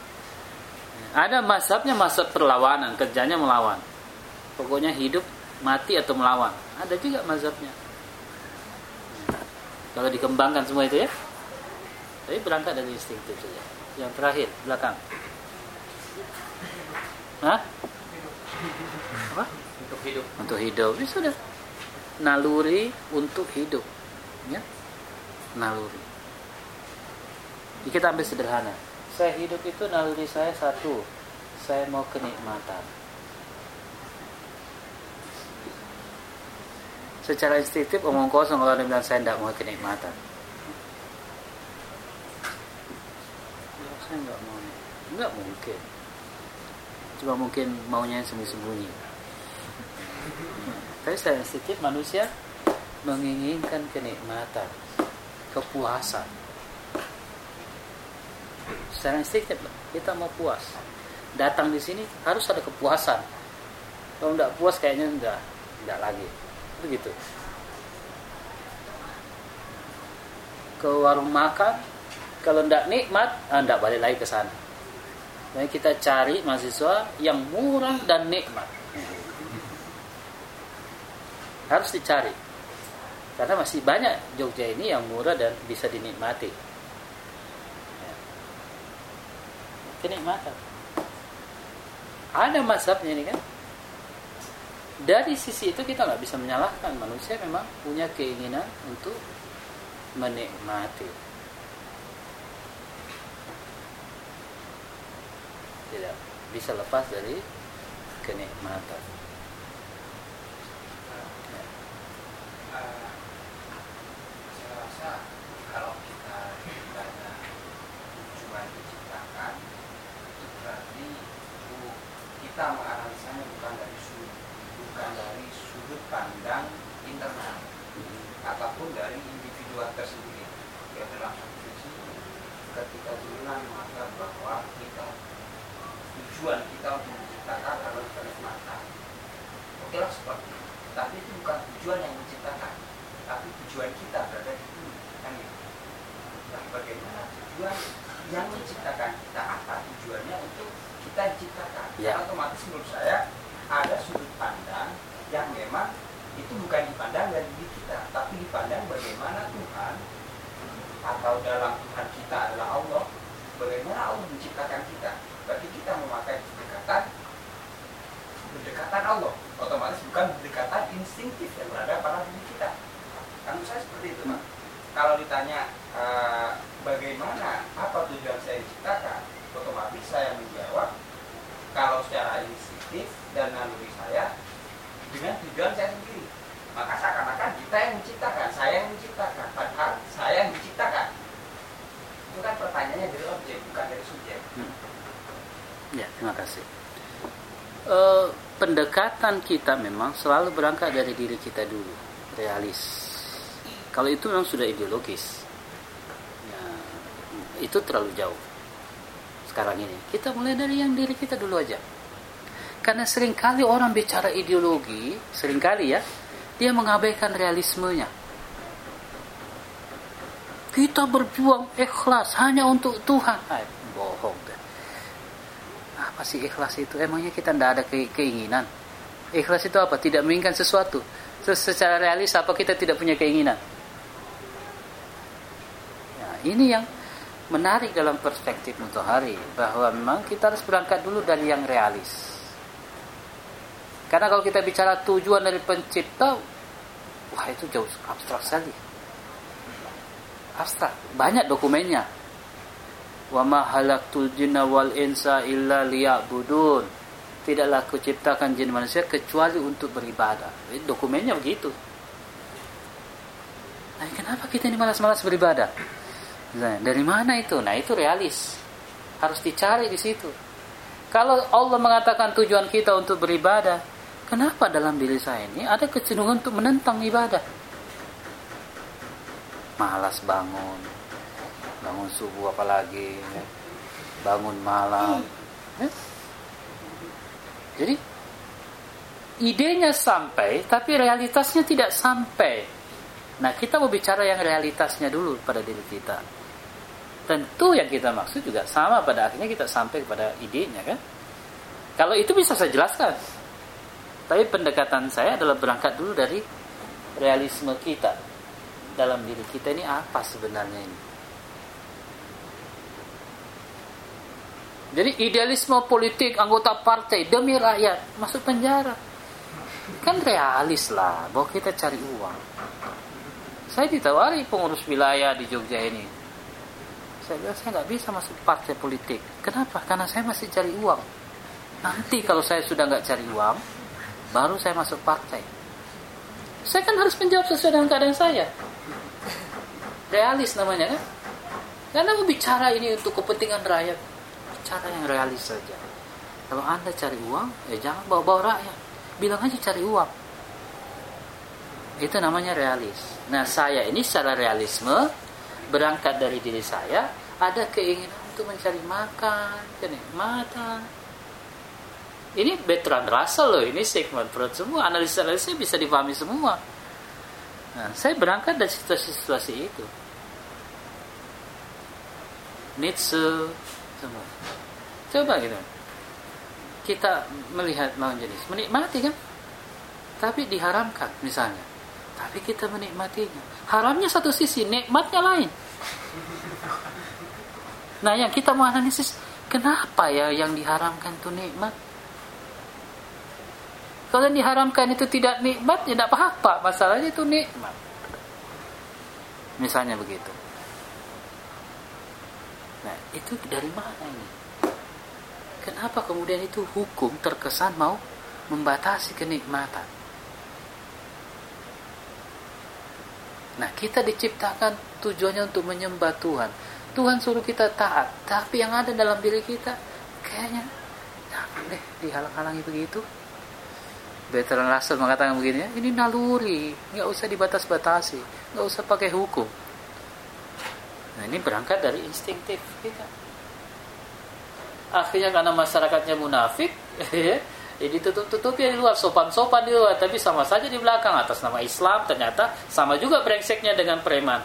Ada masabnya masa perlawanan kerjanya melawan. Pokoknya hidup mati atau melawan. Ada juga mazhabnya kalau dikembangkan semua itu ya. Tapi berangkat dari instingtif saja. Yang terakhir belakang. Hah? apa? Untuk hidup. Untuk hidup. Ya sudah. Naluri untuk hidup. Ya. Naluri kita ambil sederhana. Saya hidup itu naluri saya satu saya mau kenikmatan. Secara instintif omong kosong kalau dia bilang saya tidak mau kenikmatan. Ya, saya nggak mau. Nggak mungkin. Cuma mungkin maunya sembunyi-sembunyi. Tapi secara instintif manusia menginginkan kenikmatan kepuasan secara instintif kita mau puas. Datang di sini harus ada kepuasan. Kalau tidak puas kayaknya enggak enggak lagi. Begitu. Ke warung makan kalau tidak nikmat anda balik lagi ke sana. Jadi kita cari mahasiswa yang murah dan nikmat. Harus dicari. Karena masih banyak Jogja ini yang murah dan bisa dinikmati Ya. Kenikmatan. Ada masabnya ini kan? Dari sisi itu kita nggak bisa menyalahkan. Manusia memang punya keinginan untuk menikmati. Tidak bisa lepas dari kenikmatan Eh, saya rasa kalau kita ditanya tujuan diciptakan itu berarti bu, kita menganalisanya bukan dari sudut bukan dari sudut pandang internal ataupun dari individu tersendiri ya dalam satu sisi ketika Tuhan menganggap bahwa kita tujuan kita untuk menciptakan adalah kenikmatan oke lah seperti itu tapi itu bukan tujuan yang menciptakan tapi tujuan kita berada di sini kan ya nah bagaimana tujuan yang menciptakan kita apa tujuannya untuk kita diciptakan Ya. Karena otomatis menurut saya ada sudut pandang yang memang itu bukan dipandang dari diri kita tapi dipandang bagaimana Tuhan atau dalam Tuhan kita adalah Allah bagaimana Allah menciptakan kita berarti kita memakai pendekatan berdekatan Allah otomatis bukan berdekatan instingtif yang berada pada diri kita kan saya seperti itu Pak kalau ditanya eh, bagaimana apa tujuan saya diciptakan otomatis saya menjawab kalau secara instingtif dan naluri saya dengan tujuan saya sendiri maka seakan-akan kita yang menciptakan saya yang menciptakan padahal saya yang diciptakan itu kan pertanyaannya dari objek bukan dari subjek Ya, terima kasih. Eh, pendekatan kita memang selalu berangkat dari diri kita dulu, realis. Kalau itu memang sudah ideologis, ya, itu terlalu jauh. Sekarang ini kita mulai dari yang diri kita dulu aja. Karena sering kali orang bicara ideologi, sering kali ya, dia mengabaikan realismenya. Kita berjuang ikhlas hanya untuk Tuhan. Ay, bohong deh apa sih ikhlas itu? Emangnya kita tidak ada ke- keinginan? Ikhlas itu apa? Tidak menginginkan sesuatu. Terus secara realis apa kita tidak punya keinginan? Ya, ini yang menarik dalam perspektif Mutahari bahwa memang kita harus berangkat dulu dari yang realis. Karena kalau kita bicara tujuan dari pencipta, wah itu jauh abstrak sekali. Abstrak, banyak dokumennya. Wa ma halaktul jinna wal insa illa liya'budun. Tidaklah aku ciptakan jin manusia kecuali untuk beribadah. Dokumennya begitu. Nah, kenapa kita ini malas-malas beribadah? Nah, dari mana itu? Nah, itu realis. Harus dicari di situ. Kalau Allah mengatakan tujuan kita untuk beribadah, kenapa dalam diri saya ini ada kecenderungan untuk menentang ibadah? Malas bangun, bangun subuh apalagi, ya. bangun malam. Ya. Jadi idenya sampai, tapi realitasnya tidak sampai. Nah, kita mau bicara yang realitasnya dulu pada diri kita. Tentu yang kita maksud juga sama pada akhirnya kita sampai kepada idenya kan. Kalau itu bisa saya jelaskan. Tapi pendekatan saya adalah berangkat dulu dari realisme kita dalam diri kita ini apa sebenarnya ini. Jadi idealisme politik anggota partai demi rakyat masuk penjara. Kan realis lah bahwa kita cari uang. Saya ditawari pengurus wilayah di Jogja ini. Saya bilang saya nggak bisa masuk partai politik. Kenapa? Karena saya masih cari uang. Nanti kalau saya sudah nggak cari uang, baru saya masuk partai. Saya kan harus menjawab sesuai dengan keadaan saya. Realis namanya kan? Karena bicara ini untuk kepentingan rakyat, bicara yang realis saja. Kalau anda cari uang, ya jangan bawa-bawa rakyat. Bilang aja cari uang. Itu namanya realis. Nah, saya ini secara realisme berangkat dari diri saya ada keinginan untuk mencari makan, kenikmatan. Ini Bertrand Russell loh, ini Sigmund Freud semua, analisa-analisnya bisa dipahami semua. Nah, saya berangkat dari situasi-situasi itu. Nietzsche semua. Coba gitu. Kita melihat lawan jenis, menikmati kan? Tapi diharamkan misalnya tapi kita menikmatinya. Haramnya satu sisi, nikmatnya lain. Nah, yang kita mau analisis, kenapa ya yang diharamkan itu nikmat? Kalau yang diharamkan itu tidak nikmat, ya tidak apa-apa. Masalahnya itu nikmat. Misalnya begitu. Nah, itu dari mana ini? Kenapa kemudian itu hukum terkesan mau membatasi kenikmatan? Nah, kita diciptakan tujuannya untuk menyembah Tuhan. Tuhan suruh kita taat, tapi yang ada dalam diri kita kayaknya jangan deh dihalang-halangi begitu. Bertrand Russell mengatakan begini ya, ini naluri, nggak usah dibatas-batasi, nggak usah pakai hukum. Nah, ini berangkat dari instingtif kita. Akhirnya karena masyarakatnya munafik, jadi tutup-tutupi di luar, sopan-sopan di luar, tapi sama saja di belakang atas nama Islam ternyata sama juga brengseknya dengan preman.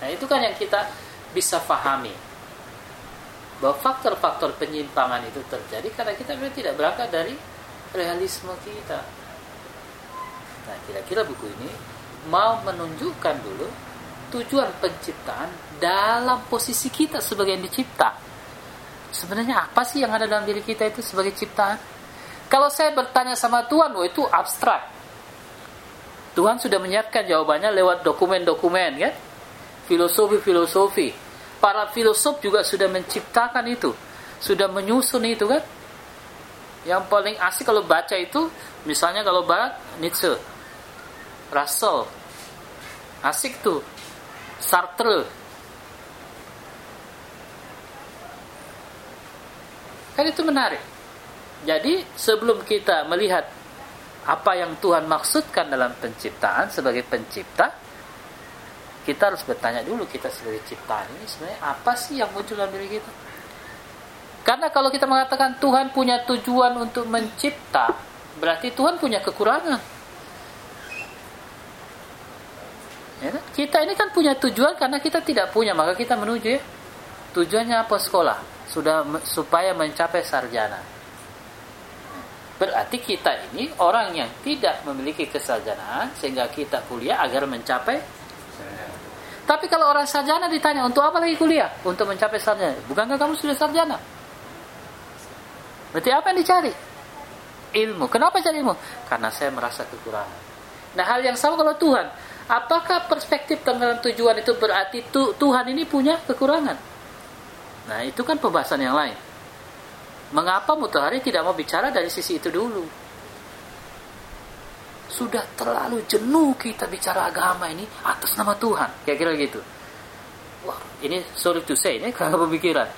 Nah itu kan yang kita bisa pahami bahwa faktor-faktor penyimpangan itu terjadi karena kita memang tidak berangkat dari realisme kita. Nah kira-kira buku ini mau menunjukkan dulu tujuan penciptaan dalam posisi kita sebagai yang dicipta sebenarnya apa sih yang ada dalam diri kita itu sebagai ciptaan? Kalau saya bertanya sama Tuhan, oh itu abstrak. Tuhan sudah menyiapkan jawabannya lewat dokumen-dokumen, kan? Filosofi-filosofi. Para filosof juga sudah menciptakan itu, sudah menyusun itu, kan? Yang paling asik kalau baca itu, misalnya kalau barat Nietzsche, Russell, asik tuh, Sartre, Kan itu menarik. Jadi sebelum kita melihat apa yang Tuhan maksudkan dalam penciptaan sebagai pencipta, kita harus bertanya dulu kita sebagai ciptaan ini sebenarnya apa sih yang muncul dalam diri kita? Karena kalau kita mengatakan Tuhan punya tujuan untuk mencipta, berarti Tuhan punya kekurangan. Ya kan? Kita ini kan punya tujuan karena kita tidak punya, maka kita menuju ya. Tujuannya apa sekolah? sudah supaya mencapai sarjana. Berarti kita ini orang yang tidak memiliki kesarjanaan sehingga kita kuliah agar mencapai tapi kalau orang sarjana ditanya untuk apa lagi kuliah? Untuk mencapai sarjana. Bukankah kamu sudah sarjana? Berarti apa yang dicari? ilmu. Kenapa cari ilmu? Karena saya merasa kekurangan. Nah, hal yang sama kalau Tuhan. Apakah perspektif tentang tujuan itu berarti tu, Tuhan ini punya kekurangan? Nah, itu kan pembahasan yang lain. Mengapa Mutahari tidak mau bicara dari sisi itu dulu? Sudah terlalu jenuh kita bicara agama ini atas nama Tuhan. Kira-kira gitu. Wah, ini sorry to say, ini karena pemikiran.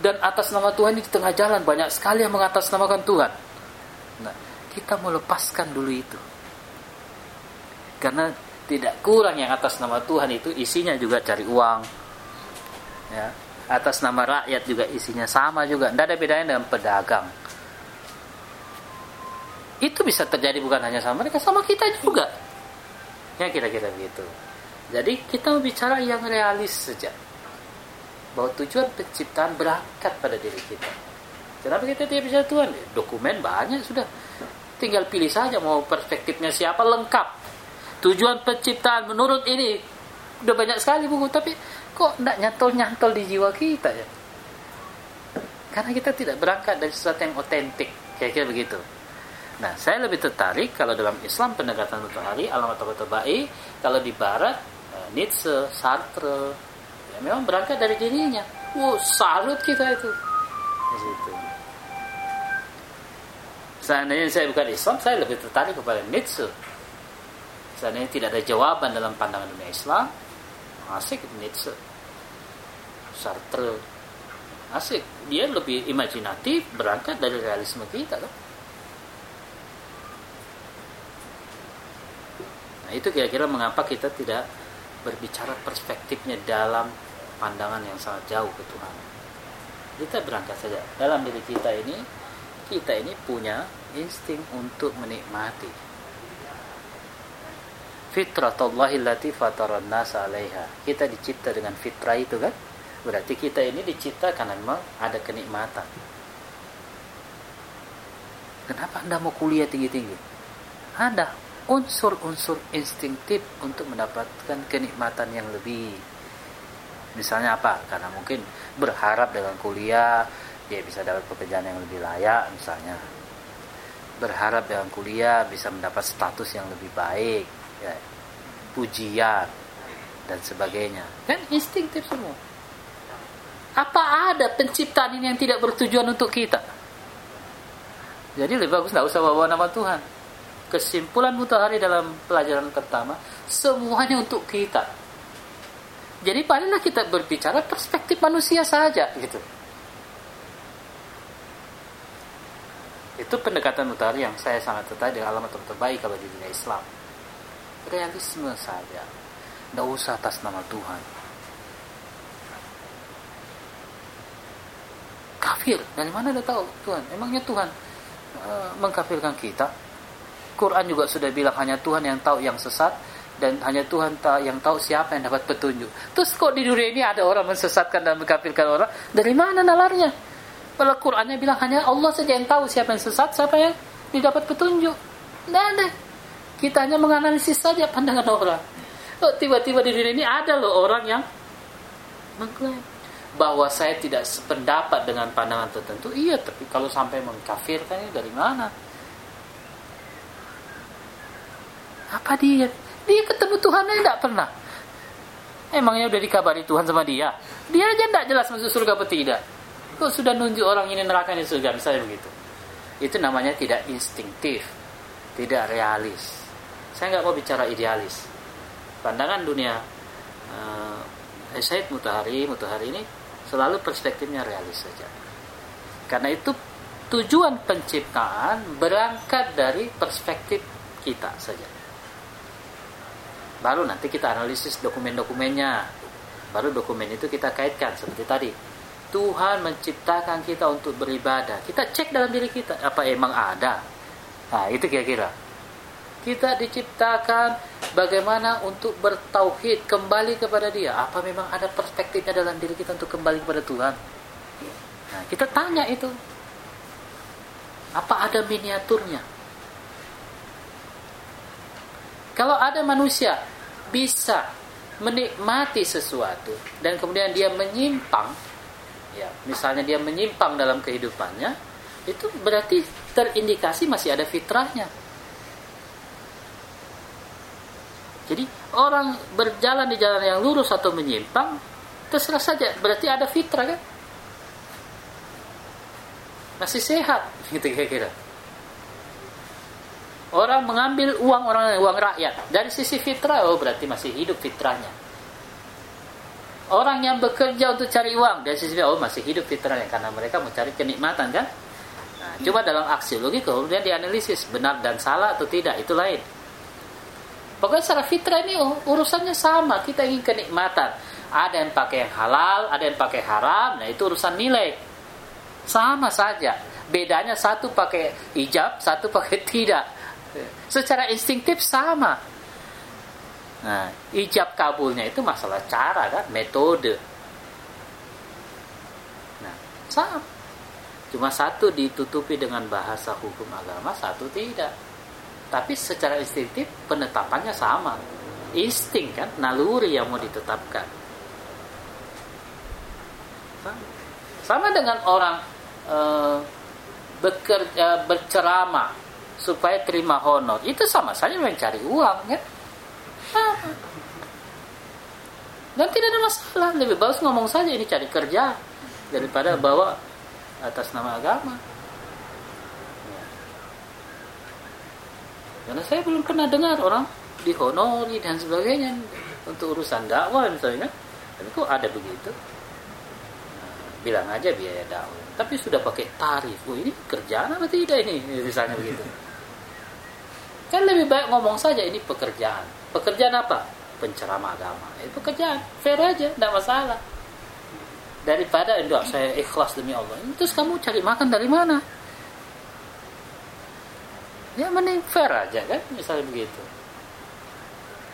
Dan atas nama Tuhan ini di tengah jalan banyak sekali yang mengatasnamakan Tuhan. Nah, kita mau lepaskan dulu itu. Karena tidak kurang yang atas nama Tuhan itu isinya juga cari uang. Ya, atas nama rakyat juga isinya sama juga. Tidak ada bedanya dengan pedagang. Itu bisa terjadi bukan hanya sama mereka, sama kita juga. Ya kira-kira begitu. Jadi kita bicara yang realis saja. Bahwa tujuan penciptaan berangkat pada diri kita. Kenapa kita tidak bisa Tuhan? Dokumen banyak sudah. Tinggal pilih saja mau perspektifnya siapa lengkap. Tujuan penciptaan menurut ini udah banyak sekali buku tapi kok tidak nyantol-nyantol di jiwa kita ya? Karena kita tidak berangkat dari sesuatu yang otentik, kira-kira begitu. Nah, saya lebih tertarik kalau dalam Islam pendekatan matahari, alamat ba'i, kalau di Barat eh, Nietzsche, Sartre, ya memang berangkat dari dirinya. Wow, salut kita itu. Di situ. Seandainya saya bukan Islam, saya lebih tertarik kepada Nietzsche. Seandainya tidak ada jawaban dalam pandangan dunia Islam, asik Nietzsche. Sartre, asik. Dia lebih imajinatif, berangkat dari realisme kita kan. Nah itu kira-kira mengapa kita tidak berbicara perspektifnya dalam pandangan yang sangat jauh ke Tuhan. Kita berangkat saja. Dalam diri kita ini kita ini punya insting untuk menikmati fitratullahi allati fataran nas 'alaiha. Kita dicipta dengan fitrah itu kan? Berarti kita ini dicipta karena memang ada kenikmatan. Kenapa Anda mau kuliah tinggi-tinggi? Ada unsur-unsur instinktif untuk mendapatkan kenikmatan yang lebih. Misalnya apa? Karena mungkin berharap dengan kuliah dia bisa dapat pekerjaan yang lebih layak misalnya berharap dengan kuliah bisa mendapat status yang lebih baik pujian dan sebagainya. Kan instinktif semua. Apa ada penciptaan ini yang tidak bertujuan untuk kita? Jadi lebih bagus nggak usah bawa nama Tuhan. Kesimpulan mutahari dalam pelajaran pertama semuanya untuk kita. Jadi palinglah kita berbicara perspektif manusia saja gitu. Itu pendekatan utara yang saya sangat tertarik dengan alamat terbaik kalau di dunia Islam. Realisme saja. Tidak usah atas nama Tuhan. Kafir. Dari mana dia tahu Tuhan? Emangnya Tuhan uh, mengkafirkan kita? Quran juga sudah bilang hanya Tuhan yang tahu yang sesat dan hanya Tuhan yang tahu siapa yang dapat petunjuk. Terus kok di dunia ini ada orang mensesatkan dan mengkafirkan orang? Dari mana nalarnya? Kalau Qurannya bilang hanya Allah saja yang tahu siapa yang sesat, siapa yang didapat petunjuk. Tidak ada. Kita hanya menganalisis saja pandangan orang. Oh, tiba-tiba di dunia ini ada loh orang yang mengklaim bahwa saya tidak sependapat dengan pandangan tertentu. Iya, tapi kalau sampai mengkafirkan ini dari mana? Apa dia? Dia ketemu Tuhan aja tidak pernah. Emangnya udah dikabari Tuhan sama dia? Dia aja tidak jelas masuk surga atau tidak. Kok sudah nunjuk orang ini neraka ini surga misalnya begitu. Itu namanya tidak instinktif, tidak realis. Saya nggak mau bicara idealis. Pandangan dunia uh, Said Mutahari, Mutahari ini selalu perspektifnya realis saja. Karena itu tujuan penciptaan berangkat dari perspektif kita saja. Baru nanti kita analisis dokumen-dokumennya. Baru dokumen itu kita kaitkan seperti tadi Tuhan menciptakan kita untuk beribadah. Kita cek dalam diri kita, apa emang ada? Nah, itu kira-kira. Kita diciptakan bagaimana untuk bertauhid, kembali kepada Dia. Apa memang ada perspektifnya dalam diri kita untuk kembali kepada Tuhan? Nah, kita tanya itu. Apa ada miniaturnya? Kalau ada manusia bisa menikmati sesuatu dan kemudian dia menyimpang ya misalnya dia menyimpang dalam kehidupannya itu berarti terindikasi masih ada fitrahnya. Jadi orang berjalan di jalan yang lurus atau menyimpang terserah saja berarti ada fitrah kan? Masih sehat gitu kira-kira. Orang mengambil uang orang uang rakyat dari sisi fitrah oh berarti masih hidup fitrahnya. Orang yang bekerja untuk cari uang dari sisi oh masih hidup fitrahnya karena mereka mencari kenikmatan kan? Nah, coba dalam aksiologi kemudian dianalisis benar dan salah atau tidak itu lain. Pokoknya secara fitrah ini urusannya sama. Kita ingin kenikmatan. Ada yang pakai yang halal, ada yang pakai haram. Nah itu urusan nilai. Sama saja. Bedanya satu pakai hijab, satu pakai tidak. Secara instinktif sama. Nah, ijab kabulnya itu masalah cara kan, metode. Nah, sama. Cuma satu ditutupi dengan bahasa hukum agama, satu tidak. Tapi secara instingtif penetapannya sama. Insting kan, naluri yang mau ditetapkan. Sama dengan orang e, bekerja berceramah supaya terima honor, itu sama saja mencari uang kan. Dan tidak ada masalah, lebih bagus ngomong saja ini cari kerja daripada bawa atas nama agama. Karena saya belum pernah dengar orang dihonori dan sebagainya untuk urusan dakwah misalnya. Tapi kok ada begitu? Nah, bilang aja biaya dakwah. Tapi sudah pakai tarif. Oh ini kerjaan apa tidak ini? Misalnya begitu. Kan lebih baik ngomong saja ini pekerjaan. Pekerjaan apa? Penceramah agama. Itu pekerjaan. Fair aja, tidak masalah. Daripada enggak saya ikhlas demi Allah. Terus kamu cari makan dari mana? Ya mending fair aja kan misalnya begitu.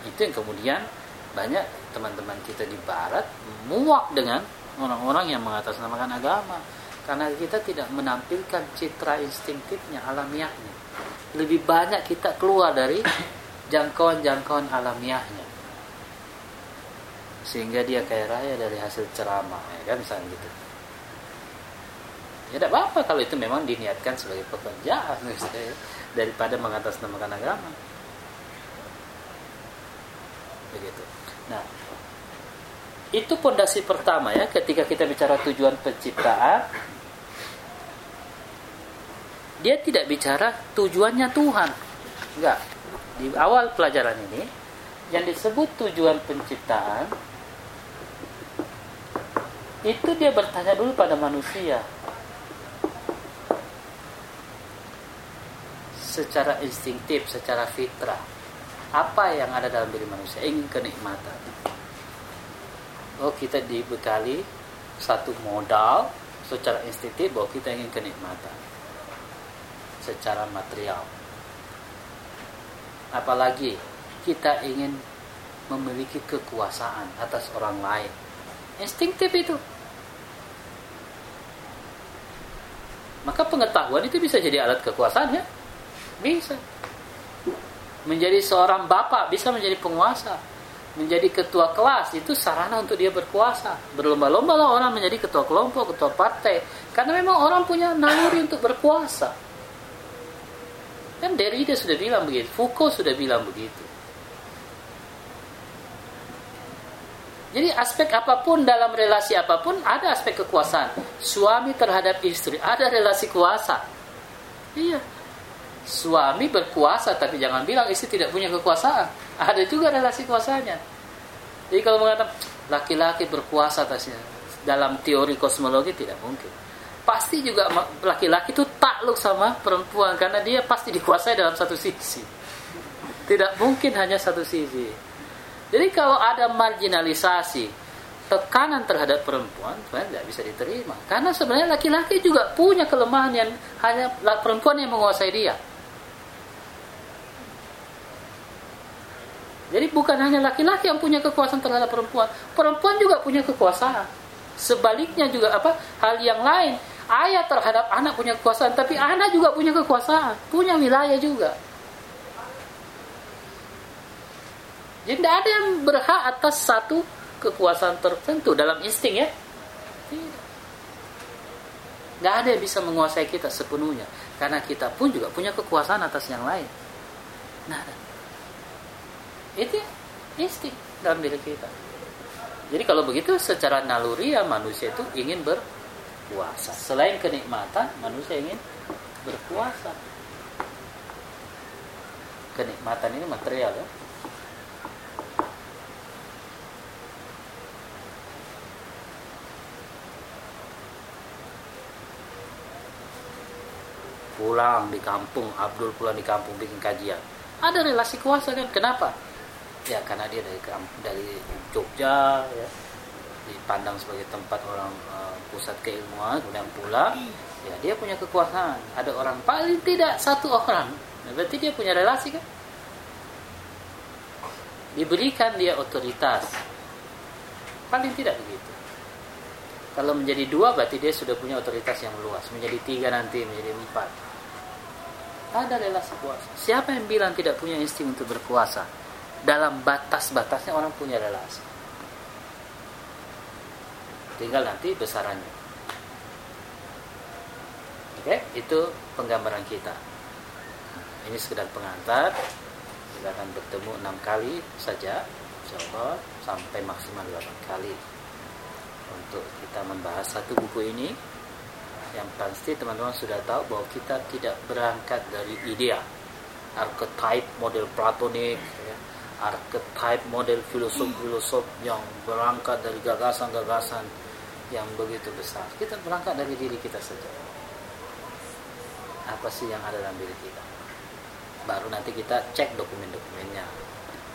Itu yang kemudian banyak teman-teman kita di barat muak dengan orang-orang yang mengatasnamakan agama. Karena kita tidak menampilkan citra instingtifnya alamiahnya. Lebih banyak kita keluar dari jangkauan-jangkauan alamiahnya. Sehingga dia kaya raya dari hasil ceramah ya kan misalnya gitu. Ya tidak apa-apa kalau itu memang diniatkan sebagai pekerjaan misalnya daripada mengatasnamakan agama. Begitu. Nah, itu pondasi pertama ya ketika kita bicara tujuan penciptaan. Dia tidak bicara tujuannya Tuhan. Enggak. Di awal pelajaran ini yang disebut tujuan penciptaan itu dia bertanya dulu pada manusia secara instingtif, secara fitrah. Apa yang ada dalam diri manusia? Ingin kenikmatan. Oh, kita dibekali satu modal secara instingtif bahwa kita ingin kenikmatan. Secara material. Apalagi kita ingin memiliki kekuasaan atas orang lain. Instingtif itu. Maka pengetahuan itu bisa jadi alat kekuasaan ya. Bisa. Menjadi seorang bapak bisa menjadi penguasa. Menjadi ketua kelas itu sarana untuk dia berkuasa. Berlomba-lomba lah orang menjadi ketua kelompok, ketua partai. Karena memang orang punya naluri untuk berkuasa. Kan Derrida sudah bilang begitu, Foucault sudah bilang begitu. Jadi aspek apa pun dalam relasi apa pun ada aspek kekuasaan. Suami terhadap istri ada relasi kuasa. Iya, suami berkuasa tapi jangan bilang istri tidak punya kekuasaan. Ada juga relasi kuasanya. Jadi kalau mengatakan laki-laki berkuasa atasnya dalam teori kosmologi tidak mungkin. Pasti juga laki-laki itu takluk sama perempuan karena dia pasti dikuasai dalam satu sisi. Tidak mungkin hanya satu sisi. Jadi kalau ada marginalisasi, tekanan terhadap perempuan sebenarnya tidak bisa diterima karena sebenarnya laki-laki juga punya kelemahan yang hanya perempuan yang menguasai dia Jadi bukan hanya laki-laki yang punya kekuasaan terhadap perempuan, perempuan juga punya kekuasaan. Sebaliknya juga apa? Hal yang lain, ayah terhadap anak punya kekuasaan, tapi anak juga punya kekuasaan, punya wilayah juga. Jadi tidak ada yang berhak atas satu kekuasaan tertentu dalam insting ya. nggak ada yang bisa menguasai kita sepenuhnya karena kita pun juga punya kekuasaan atas yang lain nah itu insting dalam diri kita. Jadi kalau begitu secara naluri ya manusia itu ingin berkuasa. Selain kenikmatan manusia ingin berkuasa. Kenikmatan ini material ya. Pulang di kampung Abdul pulang di kampung bikin kajian. Ada relasi kuasa kan? Kenapa ya karena dia dari dari Jogja ya. Dipandang sebagai tempat orang uh, pusat keilmuan kemudian pulang ya dia punya kekuasaan. Ada orang paling tidak satu orang nah, berarti dia punya relasi kan? Diberikan dia otoritas. Paling tidak begitu. Kalau menjadi dua berarti dia sudah punya otoritas yang luas. Menjadi tiga nanti menjadi empat. Ada relasi kuasa. Siapa yang bilang tidak punya insting untuk berkuasa? Dalam batas-batasnya orang punya relasi. Tinggal nanti besarannya. Oke, itu penggambaran kita. Ini sekedar pengantar. Kita akan bertemu enam kali saja, insya sampai maksimal delapan kali untuk kita membahas satu buku ini yang pasti teman-teman sudah tahu bahwa kita tidak berangkat dari idea archetype model platonik ya, archetype model filosof-filosof yang berangkat dari gagasan-gagasan yang begitu besar. Kita berangkat dari diri kita saja. Apa sih yang ada dalam diri kita? Baru nanti kita cek dokumen-dokumennya.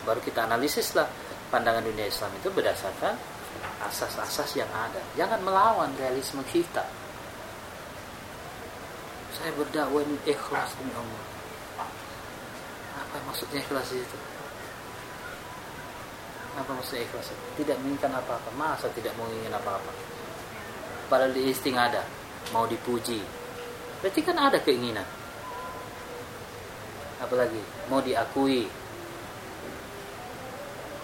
Baru kita analisis lah pandangan dunia Islam itu berdasarkan asas-asas yang ada. Jangan melawan realisme kita. Saya berdakwah ini ikhlas demi Allah. Apa maksudnya ikhlas itu apa maksudnya ikhlas? Tidak menginginkan apa-apa. Masa tidak mau ingin apa-apa? Padahal di isting ada. Mau dipuji. Berarti kan ada keinginan. Apalagi mau diakui.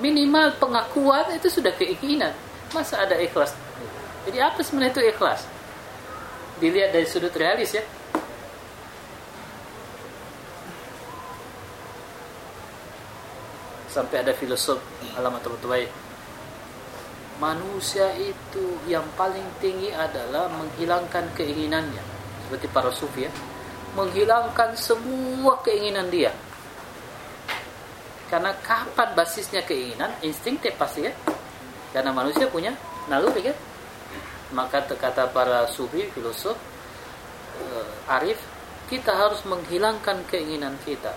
Minimal pengakuan itu sudah keinginan. Masa ada ikhlas? Jadi apa sebenarnya itu ikhlas? Dilihat dari sudut realis ya sampai ada filosof alamat baik manusia itu yang paling tinggi adalah menghilangkan keinginannya. Seperti para sufi ya. Menghilangkan semua keinginan dia. Karena kapan basisnya keinginan? Instingtif pasti ya. Karena manusia punya naluri kan? Maka kata para sufi filosof uh, arif kita harus menghilangkan keinginan kita.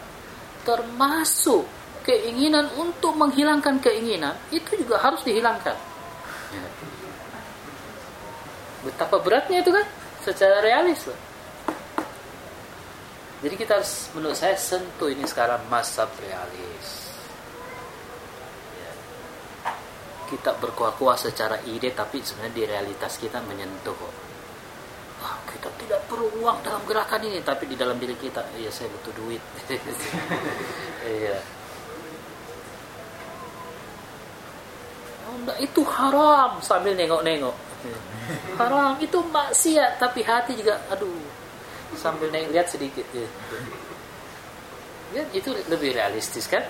Termasuk keinginan untuk menghilangkan keinginan itu juga harus dihilangkan. Betapa beratnya itu kan secara realis loh. Jadi kita harus menurut saya sentuh ini sekarang masa realis. Kita berkuah-kuah secara ide tapi sebenarnya di realitas kita menyentuh kok. Ah, kita tidak perlu uang dalam gerakan ini tapi di dalam diri kita ya saya butuh duit. Iya. Enggak itu haram sambil nengok-nengok. Haram itu maksiat tapi hati juga aduh. Sambil nengok lihat sedikit ya. ya itu lebih realistis kan?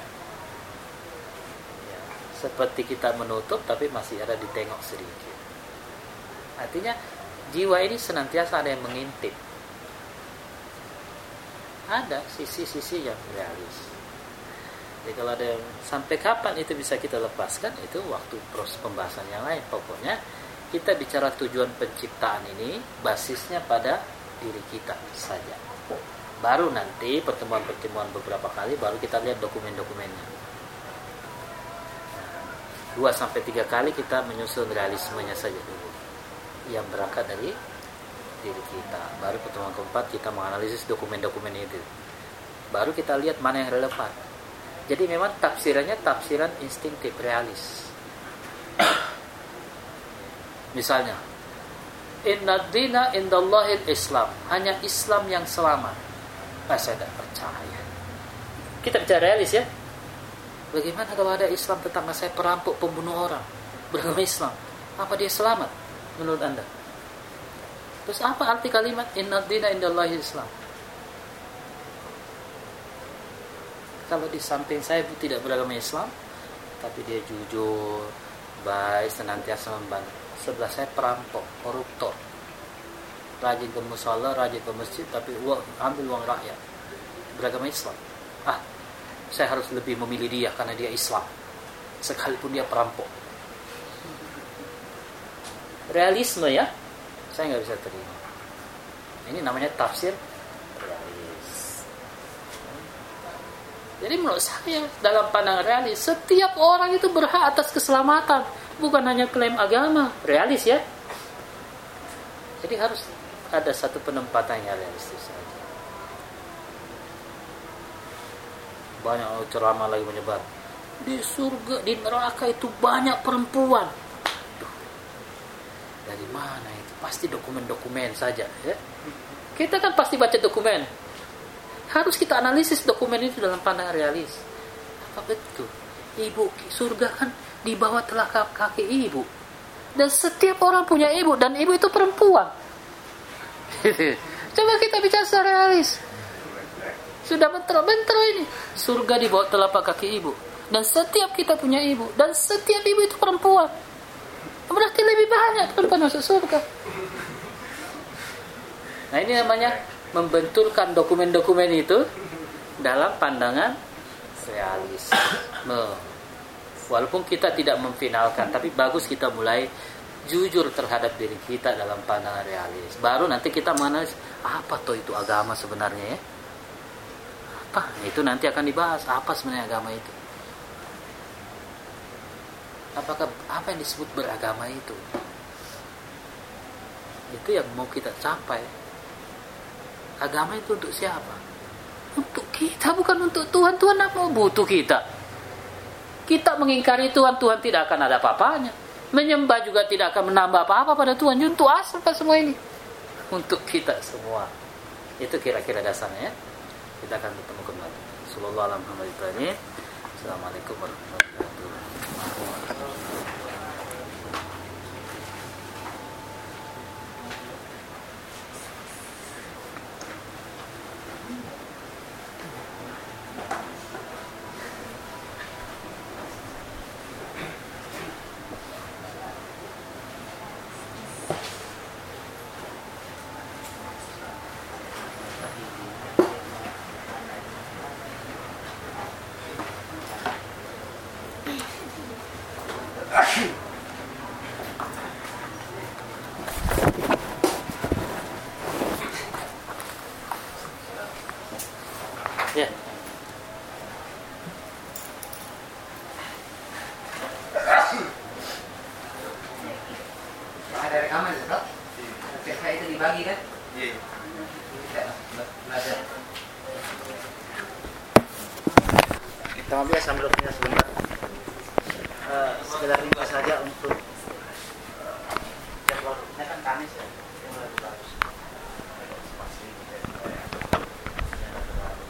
Ya, seperti kita menutup tapi masih ada ditengok sedikit. Artinya jiwa ini senantiasa ada yang mengintip. Ada sisi-sisi yang realis jadi kalau ada yang sampai kapan itu bisa kita lepaskan itu waktu proses pembahasan yang lain. Pokoknya kita bicara tujuan penciptaan ini basisnya pada diri kita saja. Baru nanti pertemuan-pertemuan beberapa kali baru kita lihat dokumen-dokumennya. Dua sampai tiga kali kita menyusun realismenya saja dulu. Yang berangkat dari diri kita. Baru pertemuan keempat kita menganalisis dokumen-dokumen itu. Baru kita lihat mana yang relevan jadi memang tafsirannya tafsiran instingtif realis. Misalnya, Inna dina indallahil Islam. Hanya Islam yang selamat. Nah, saya tidak percaya. Kita bicara realis ya. Bagaimana kalau ada Islam tetangga saya perampok, pembunuh orang, beragama Islam? Apa dia selamat menurut Anda? Terus apa arti kalimat inna dina indallahi Islam? Kalau di samping saya tidak beragama Islam, tapi dia jujur, baik, senantiasa membantu. Sebelah saya perampok, koruptor, rajin ke musola, rajin ke masjid, tapi uang, ambil uang rakyat. Beragama Islam. Ah, saya harus lebih memilih dia karena dia Islam. Sekalipun dia perampok. Realisme ya, saya nggak bisa terima. Ini namanya tafsir Jadi menurut saya dalam pandangan realis, setiap orang itu berhak atas keselamatan, bukan hanya klaim agama, realis ya. Jadi harus ada satu penempatan yang realistis saja. Banyak ceramah lagi menyebar. Di surga, di neraka itu banyak perempuan. Duh, dari mana itu? Pasti dokumen-dokumen saja. Ya? Kita kan pasti baca dokumen. Harus kita analisis dokumen itu dalam pandangan realis. Apa betul? Ibu surga kan di bawah telapak kaki ibu. Dan setiap orang punya ibu dan ibu itu perempuan. Coba kita bicara secara realis. Sudah bentar-bentar ini. Surga di bawah telapak kaki ibu. Dan setiap kita punya ibu. Dan setiap ibu itu perempuan. Berarti lebih banyak perempuan masuk surga. Nah ini namanya membenturkan dokumen-dokumen itu dalam pandangan realisme. Walaupun kita tidak memfinalkan, tapi bagus kita mulai jujur terhadap diri kita dalam pandangan realis. Baru nanti kita menganalisis apa toh itu agama sebenarnya ya. Apa? Itu nanti akan dibahas apa sebenarnya agama itu. Apakah apa yang disebut beragama itu? Itu yang mau kita capai. Agama itu untuk siapa? Untuk kita bukan untuk Tuhan. Tuhan apa mau butuh kita? Kita mengingkari Tuhan, Tuhan tidak akan ada apa-apanya. Menyembah juga tidak akan menambah apa-apa pada Tuhan. Untuk asal semua ini. Untuk kita semua. Itu kira-kira dasarnya ya. Kita akan bertemu kembali. Assalamualaikum warahmatullahi wabarakatuh.